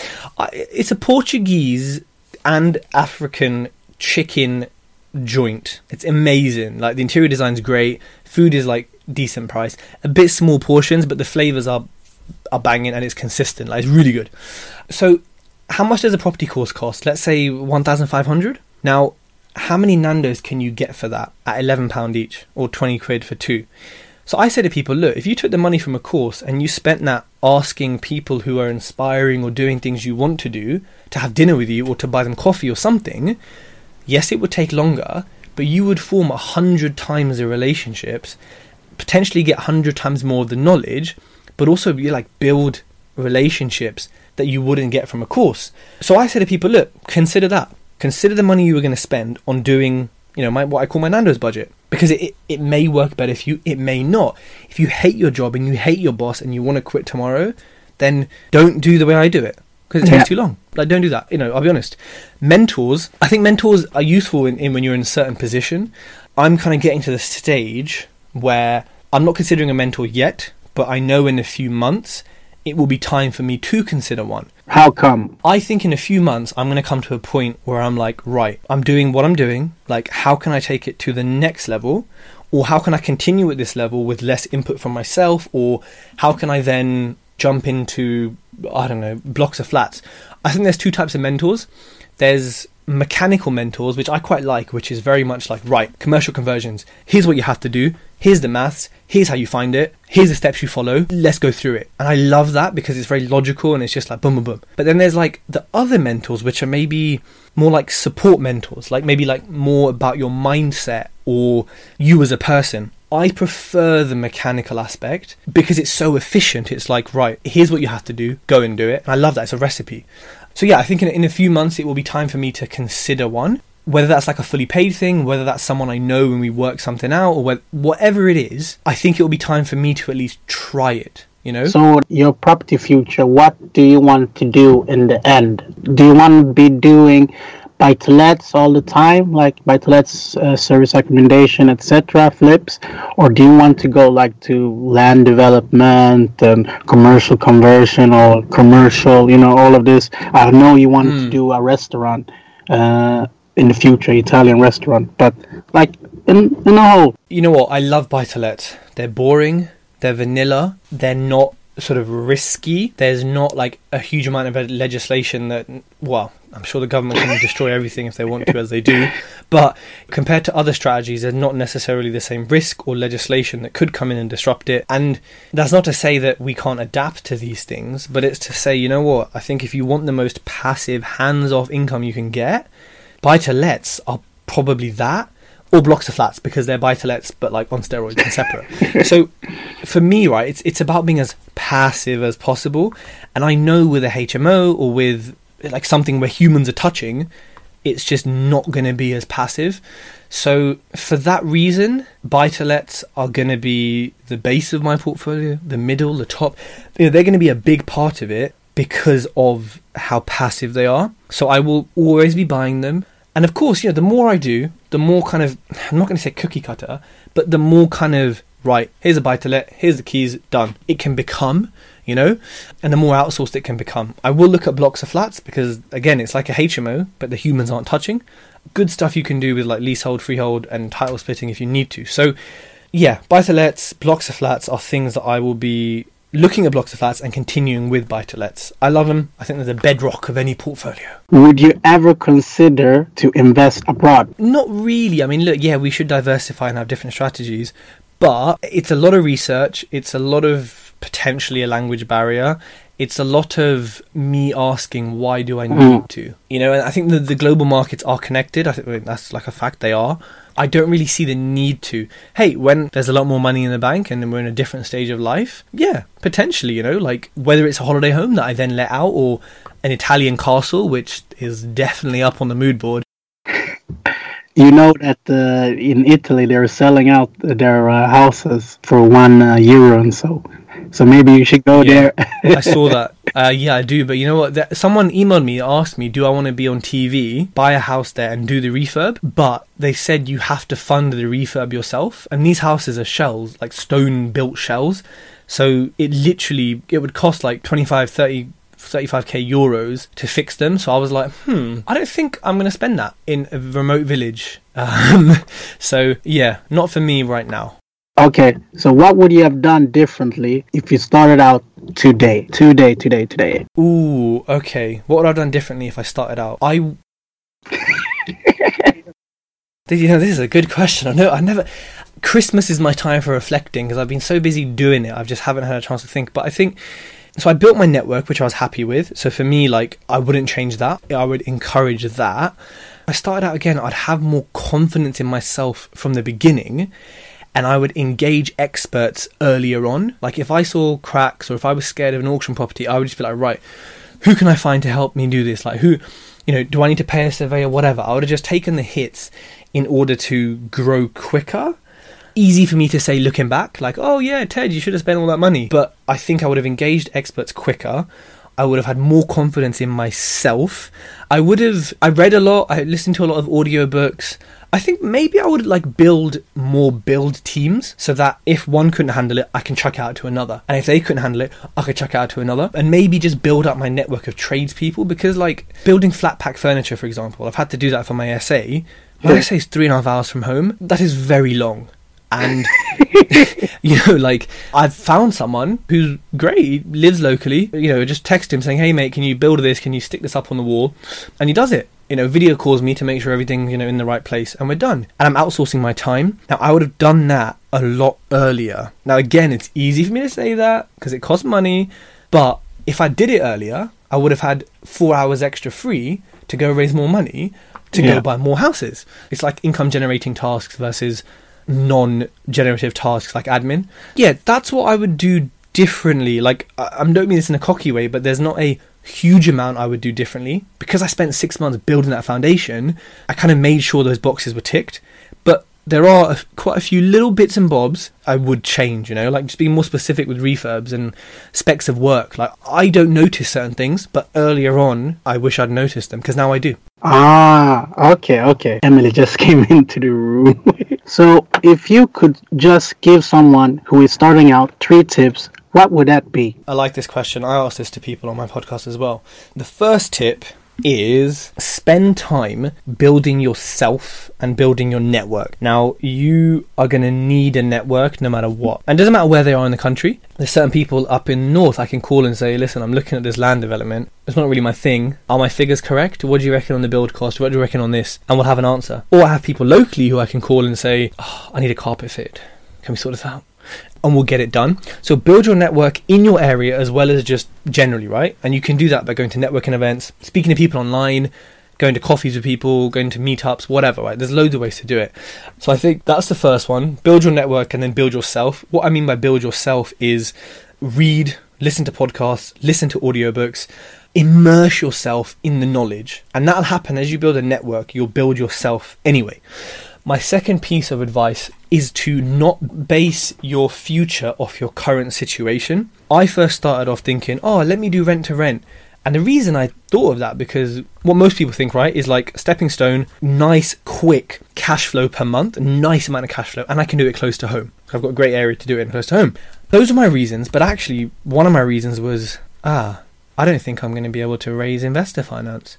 it's a Portuguese and African chicken joint. It's amazing. Like the interior design's great. Food is like decent price. A bit small portions, but the flavors are are banging and it's consistent. Like it's really good. So, how much does a property course cost? Let's say one thousand five hundred. Now, how many Nando's can you get for that at eleven pound each or twenty quid for two? So I say to people, look, if you took the money from a course and you spent that asking people who are inspiring or doing things you want to do to have dinner with you or to buy them coffee or something, yes, it would take longer, but you would form a hundred times the relationships, potentially get hundred times more of the knowledge, but also you like build relationships that you wouldn't get from a course. So I say to people, look, consider that. Consider the money you were going to spend on doing, you know, my what I call my Nando's budget. Because it, it, it may work better if you, it may not. If you hate your job and you hate your boss and you want to quit tomorrow, then don't do the way I do it. because it takes Yeah. too long. Like, don't do that. You know, I'll be honest. Mentors, I think mentors are useful in, in when you're in a certain position. I'm kind of getting to the stage where I'm not considering a mentor yet, but I know in a few months it will be time for me to consider one. How come? I think in a few months I'm going to come to a point where I'm like, right, I'm doing what I'm doing. Like, how can I take it to the next level? Or how can I continue at this level with less input from myself? Or how can I then jump into, I don't know, blocks of flats? I think there's two types of mentors. There's mechanical mentors, which I quite like, which is very much like, right, commercial conversions. Here's what you have to do. Here's the maths. Here's how you find it. Here's the steps you follow. Let's go through it. And I love that because it's very logical and it's just like boom, boom, boom. But then there's like the other mentors, which are maybe more like support mentors, like maybe like more about your mindset or you as a person. I prefer the mechanical aspect because it's so efficient. It's like, right, here's what you have to do, go and do it. And I love that. It's a recipe. So, yeah, I think in, in a few months it will be time for me to consider one. Whether that's like a fully paid thing, whether that's someone I know and we work something out, or whatever it is, I think it will be time for me to at least try it. You know? So, your property future, what do you want to do in the end? Do you want to be doing buy to lets all the time, like buy to lets, uh, serviced accommodation, etc., flips? Or do you want to go like to land development and commercial conversion or commercial, you know, all of this? I know you want to Hmm. do a restaurant uh, in the future, Italian restaurant, but like in, in a whole, You know what? I love buy to let. They're boring. They're vanilla. They're not sort of risky. There's not like a huge amount of legislation that, well, I'm sure the government can destroy everything if they want to, as they do. But compared to other strategies, there's not necessarily the same risk or legislation that could come in and disrupt it. And that's not to say that we can't adapt to these things, but it's to say, you know what? I think if you want the most passive, hands off income you can get, buy to lets are probably that or blocks of flats because they're buy to lets but like on steroids and separate. so for me, right, it's it's about being as passive as possible. And I know with a HMO or with like something where humans are touching, it's just not going to be as passive. So for that reason, buy to lets are going to be the base of my portfolio, the middle, the top. They're going to be a big part of it because of how passive they are. So I will always be buying them. And of course, you know, the more I do, the more kind of I'm not going to say cookie cutter, but the more kind of right, here's a buy to let, here's the keys, done. It can become, you know, and the more outsourced it can become. I will look at blocks of flats because again, it's like a HMO, but the humans aren't touching. Good stuff you can do with like leasehold, freehold, and title splitting if you need to. So, yeah, buy to lets, blocks of flats are things that I will be looking at blocks of flats and continuing with buy to lets. I love them. I think they're the bedrock of any portfolio. would you ever consider to invest abroad? Not really. I mean, look, yeah, we should diversify and have different strategies, but it's a lot of research. It's a lot of potentially a language barrier. It's a lot of me asking, why do I need mm. to? You know, and I think the, the global markets are connected. I think that's like a fact they are. I don't really see the need to. Hey, when there's a lot more money in the bank and we're in a different stage of life, yeah, potentially, you know, like whether it's a holiday home that I then let out or an Italian castle, which is definitely up on the mood board. You know that uh, in Italy they're selling out their uh, houses for one uh, euro and so. So maybe you should go Yeah. there. I saw that. Uh, yeah, I do. But you know what? That, someone emailed me, asked me, do I want to be on TV, buy a house there, and do the refurb? But they said you have to fund the refurb yourself. And these houses are shells, like stone built shells. So it literally, it would cost like 25, 30, 35k euros to fix them. So I was like, hmm, I don't think I'm going to spend that in a remote village. Um, so yeah, not for me right now. Okay, so what would you have done differently if you started out today? Today, today, today. Ooh, okay. What would I have done differently if I started out? I. did you know, this is a good question. I know I never. Christmas is my time for reflecting because I've been so busy doing it. I just haven't had a chance to think. But I think. So I built my network, which I was happy with. So for me, like, I wouldn't change that. I would encourage that. I started out again, I'd have more confidence in myself from the beginning and I would engage experts earlier on. Like if I saw cracks or if I was scared of an auction property, I would just be like, right, who can I find to help me do this? Like who, you know, do I need to pay a surveyor, whatever? I would have just taken the hits in order to grow quicker. Easy for me to say looking back, like, oh yeah, Tej, you should have spent all that money. But I think I would have engaged experts quicker. I would have had more confidence in myself. I would have I read a lot, I listened to a lot of audiobooks. I think maybe I would like build more build teams so that if one couldn't handle it, I can chuck out to another. And if they couldn't handle it, I could chuck out to another. And maybe just build up my network of tradespeople because like building flat pack furniture, for example, I've had to do that for my SA. My Yeah. SA is three and a half hours from home. That is very long. And you know, like I've found someone who's great, he lives locally. You know, just text him saying, "Hey mate, can you build this? Can you stick this up on the wall?" And he does it. You know, video calls me to make sure everything's you know in the right place, and we're done. And I'm outsourcing my time. Now I would have done that a lot earlier. Now again, it's easy for me to say that because it costs money, but if I did it earlier, I would have had four hours extra free to go raise more money to Yeah. go buy more houses. It's like income generating tasks versus non generative tasks like admin. Yeah, that's what I would do differently. Like, I, I don't mean this in a cocky way, but there's not a huge amount I would do differently. Because I spent six months building that foundation, I kind of made sure those boxes were ticked. But there are a, quite a few little bits and bobs I would change, you know, like just being more specific with refurbs and specs of work. Like, I don't notice certain things, but earlier on, I wish I'd noticed them because now I do. Ah, okay, okay. Emily just came into the room. so, if you could just give someone who is starting out three tips, what would that be? I like this question. I ask this to people on my podcast as well. The first tip is spend time building yourself and building your network. Now, you are going to need a network no matter what. And doesn't matter where they are in the country. There's certain people up in north I can call and say, listen, I'm looking at this land development. It's not really my thing. Are my figures correct? What do you reckon on the build cost? What do you reckon on this? And we'll have an answer. Or I have people locally who I can call and say, oh, I need a carpet fit. Can we sort this out? And we'll get it done. So build your network in your area as well as just generally, right? And you can do that by going to networking events, speaking to people online, going to coffees with people, going to meetups, whatever, right? There's loads of ways to do it. So I think that's the first one. Build your network and then build yourself. What I mean by build yourself is read, listen to podcasts, listen to audiobooks, immerse yourself in the knowledge. And that'll happen as you build a network, you'll build yourself anyway. My second piece of advice is to not base your future off your current situation. I first started off thinking, oh, let me do rent to rent. And the reason I thought of that because what most people think, right, is like stepping stone, nice, quick cash flow per month, nice amount of cash flow, and I can do it close to home. I've got a great area to do it in close to home. Those are my reasons, but actually, one of my reasons was, ah, I don't think I'm going to be able to raise investor finance.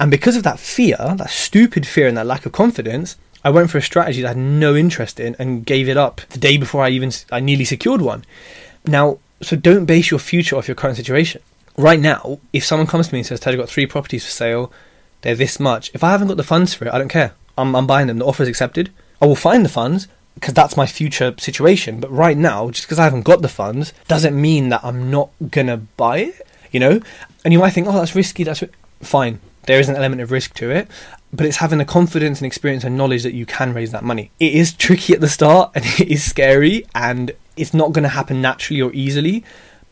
And because of that fear, that stupid fear and that lack of confidence, I went for a strategy that I had no interest in and gave it up the day before I even I nearly secured one. Now, so don't base your future off your current situation. Right now, if someone comes to me and says, "Tej, I've got three properties for sale. They're this much." If I haven't got the funds for it, I don't care. I'm, I'm buying them. The offer is accepted. I will find the funds because that's my future situation. But right now, just because I haven't got the funds doesn't mean that I'm not gonna buy it. You know, and you might think, "Oh, that's risky." That's ri-. fine. There is an element of risk to it, but it's having the confidence and experience and knowledge that you can raise that money. It is tricky at the start and it is scary and it's not going to happen naturally or easily,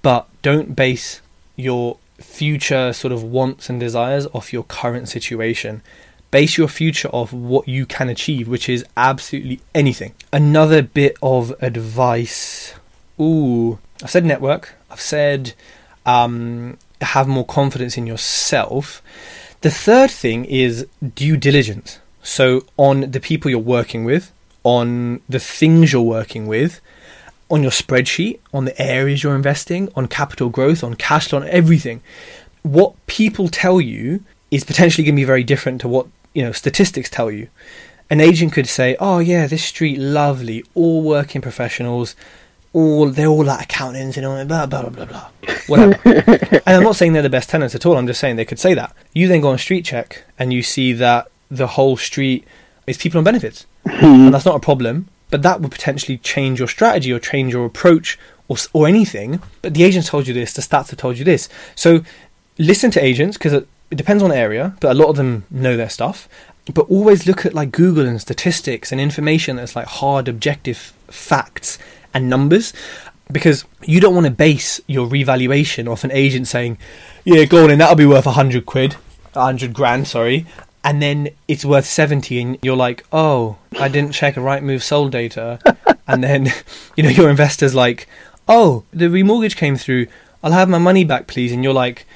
but don't base your future sort of wants and desires off your current situation. Base your future off what you can achieve, which is absolutely anything. Another bit of advice. Ooh, I've said network. I've said um, have more confidence in yourself. The third thing is due diligence. So, on the people you're working with, on the things you're working with, on your spreadsheet, on the areas you're investing, on capital growth, on cash flow, on everything. What people tell you is potentially going to be very different to what you know statistics tell you. An agent could say, "Oh yeah, this street lovely, all working professionals, all they're all like accountants and all blah blah blah blah blah, whatever." and I'm not saying they're the best tenants at all. I'm just saying they could say that. You then go on StreetCheck and you see that the whole street is people on benefits, and that's not a problem. But that would potentially change your strategy or change your approach or or anything. But the agents told you this, the stats have told you this. So listen to agents because it, it depends on the area, but a lot of them know their stuff. But always look at like Google and statistics and information that's like hard, objective facts and numbers because you don't want to base your revaluation off an agent saying, "Yeah, go on, and that'll be worth a hundred quid, a hundred grand, sorry." And then it's worth seventy, and you're like, "Oh, I didn't check a Rightmove sold data," and then you know your investor's like, "Oh, the remortgage came through. I'll have my money back, please. And you're like,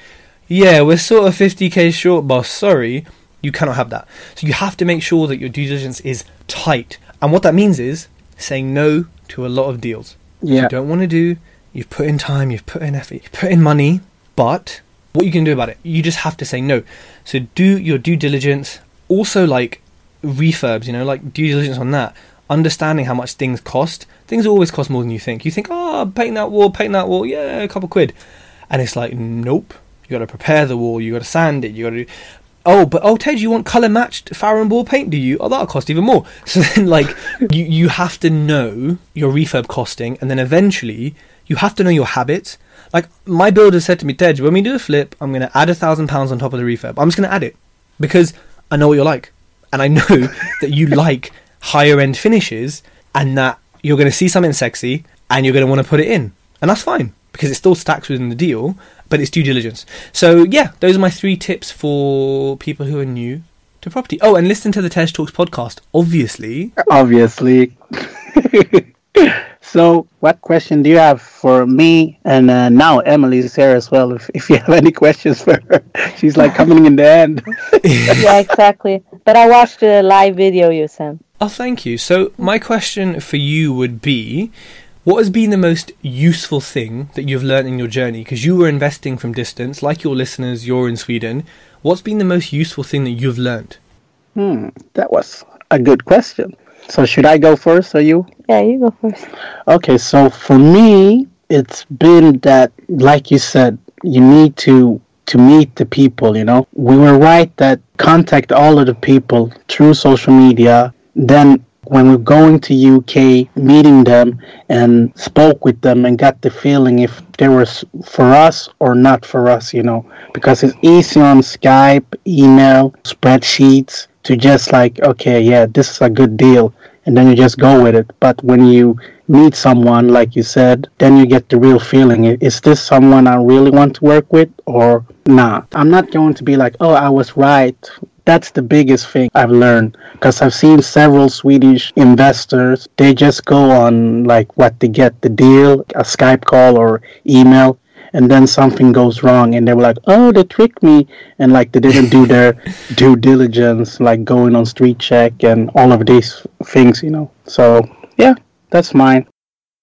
yeah, we're sort of 50k short, boss. Sorry. You cannot have that. So you have to make sure that your due diligence is tight. And what that means is saying no to a lot of deals. Yeah. You don't want to do, you've put in time, you've put in effort, you've put in money, but what you can do about it, you just have to say no. So do your due diligence. Also, like refurbs, you know, like due diligence on that. Understanding how much things cost. Things always cost more than you think. You think, ah, oh, paint that wall, paint that wall, yeah, a couple quid. And it's like, nope. You got to prepare the wall. You got to sand it. You got to. Oh, but oh, Tej, you want color matched Farrow Ball paint? Do you? Oh, that'll cost even more. So then, like, you you have to know your refurb costing, and then eventually you have to know your habits. Like my builder said to me, Tej, when we do a flip, I'm going to add a thousand pounds on top of the refurb. I'm just going to add it because I know what you're like, and I know that you like higher end finishes, and that you're going to see something sexy, and you're going to want to put it in, and that's fine because it still stacks within the deal, but it's due diligence. So yeah, those are my three tips for people who are new to property. Oh, and listen to the Tej Talks podcast, obviously. Obviously. so, what question do you have for me? And uh, now Emily's here as well. If, if you have any questions for her, she's like coming in the end. yeah, exactly. But I watched the live video you sent. Oh, thank you. So, my question for you would be what has been the most useful thing that you've learned in your journey? Because you were investing from distance, like your listeners, you're in Sweden. What's been the most useful thing that you've learned? Hmm, that was a good question. So, should I go first or you? Yeah, you go first. Okay, so for me, it's been that, like you said, you need to to meet the people. You know, we were right that contact all of the people through social media. Then when we're going to UK, meeting them and spoke with them and got the feeling if they were for us or not for us, you know, because it's easy on Skype, email, spreadsheets to just like, okay, yeah, this is a good deal. And then you just go with it. But when you meet someone, like you said, then you get the real feeling. Is this someone I really want to work with or not? I'm not going to be like, oh, I was right that's the biggest thing I've learned because I've seen several Swedish investors. They just go on like what they get the deal, a Skype call or email, and then something goes wrong, and they were like, "Oh, they tricked me," and like they didn't do their due diligence, like going on StreetCheck and all of these things, you know. So yeah, that's mine.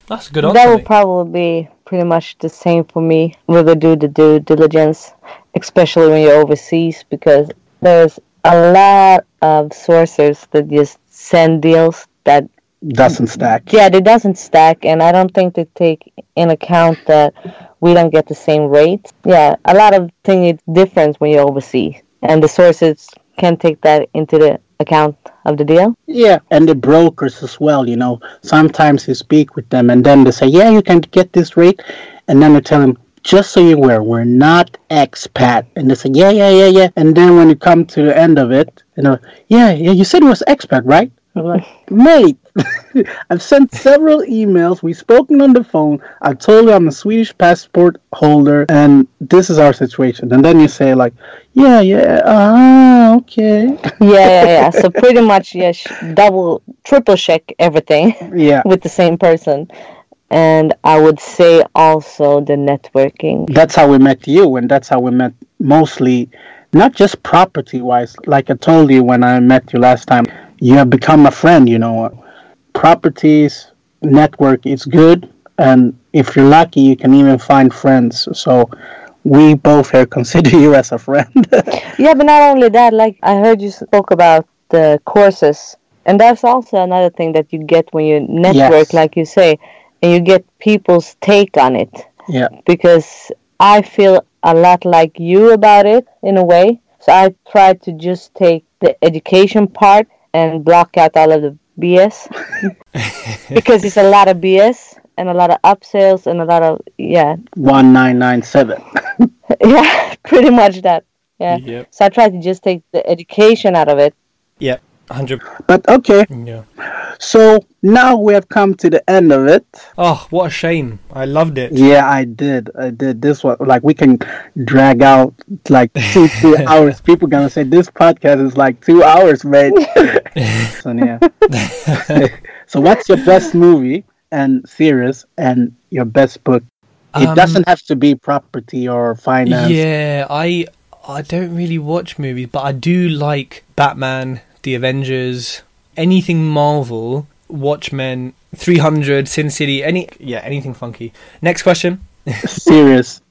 That's a good answer. That would probably be pretty much the same for me with the due the due diligence, especially when you're overseas, because there's a lot of sources that just send deals that doesn't stack. Yeah, it doesn't stack, and I don't think they take in account that we don't get the same rate. Yeah, a lot of things different when you're overseas, and the sources can take that into the account of the deal. Yeah, and the brokers as well. You know, sometimes you speak with them, and then they say, "Yeah, you can get this rate," and then you tell them, just so you're aware, we're not expat. And they say, yeah, yeah, yeah, yeah. And then when you come to the end of it, you know, yeah, yeah, you said it was expat, right? I'm like, mate, I've sent several emails. We've spoken on the phone. I told you I'm a Swedish passport holder, and this is our situation. And then you say like, yeah, yeah, ah, okay. yeah, yeah, yeah. So pretty much, yes, double, triple check everything. Yeah. With the same person and I would say also the networking. That's how we met you, and that's how we met mostly, not just property wise. Like I told you when I met you last time, you have become a friend. You know, properties network is good, and if you're lucky, you can even find friends. So. We both here consider you as a friend. yeah, but not only that, like I heard you spoke about the courses, and that's also another thing that you get when you network, yes. like you say and you get people's take on it. Yeah. Because I feel a lot like you about it in a way. So I try to just take the education part and block out all of the BS because it's a lot of BS and a lot of upsells and a lot of yeah. One nine nine seven. yeah, pretty much that. Yeah. Yep. So I try to just take the education out of it. Yep. 100 but okay. Yeah. So now we have come to the end of it. Oh what a shame. I loved it. Yeah i did. I did. This one like we can drag out like two two hours. People gonna say this podcast is like two hours mate so yeah. So what's your best movie and series and your best book? It Um, doesn't have to be property or finance. Yeah, I I don't really watch movies, but I do like Batman, The Avengers, anything Marvel, Watchmen, 300, Sin City, any yeah, anything funky. Next question. Series,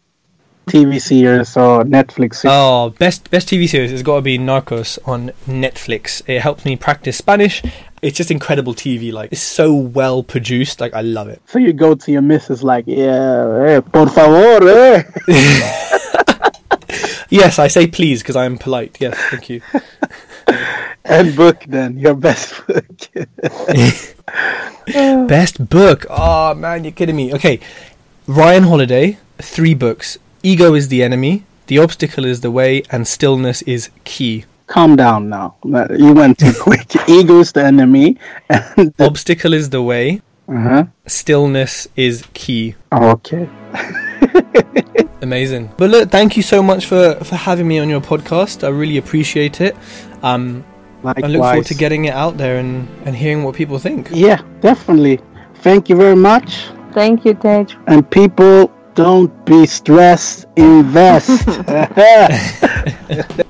TV series or Netflix. series. Oh, best best TV series has got to be Narcos on Netflix. It helps me practice Spanish. It's just incredible TV. Like it's so well produced. Like I love it. So you go to your missus like, yeah, eh, por favor, eh. Yes, I say please because I am polite. Yes, thank you. and book then your best book. Best book. Oh man, you're kidding me. Okay, Ryan Holiday, three books. Ego is the enemy. The obstacle is the way, and stillness is key. Calm down now. You went too quick. Ego is the enemy, and Obstacle is the way. uh-huh. Stillness is key. okay. Amazing. But look, thank you so much for for having me on your podcast. I really appreciate it. Um, Likewise. I look forward to getting it out there and and hearing what people think. Yeah, definitely. Thank you very much. Thank you, Tej. And people, don't be stressed. Invest.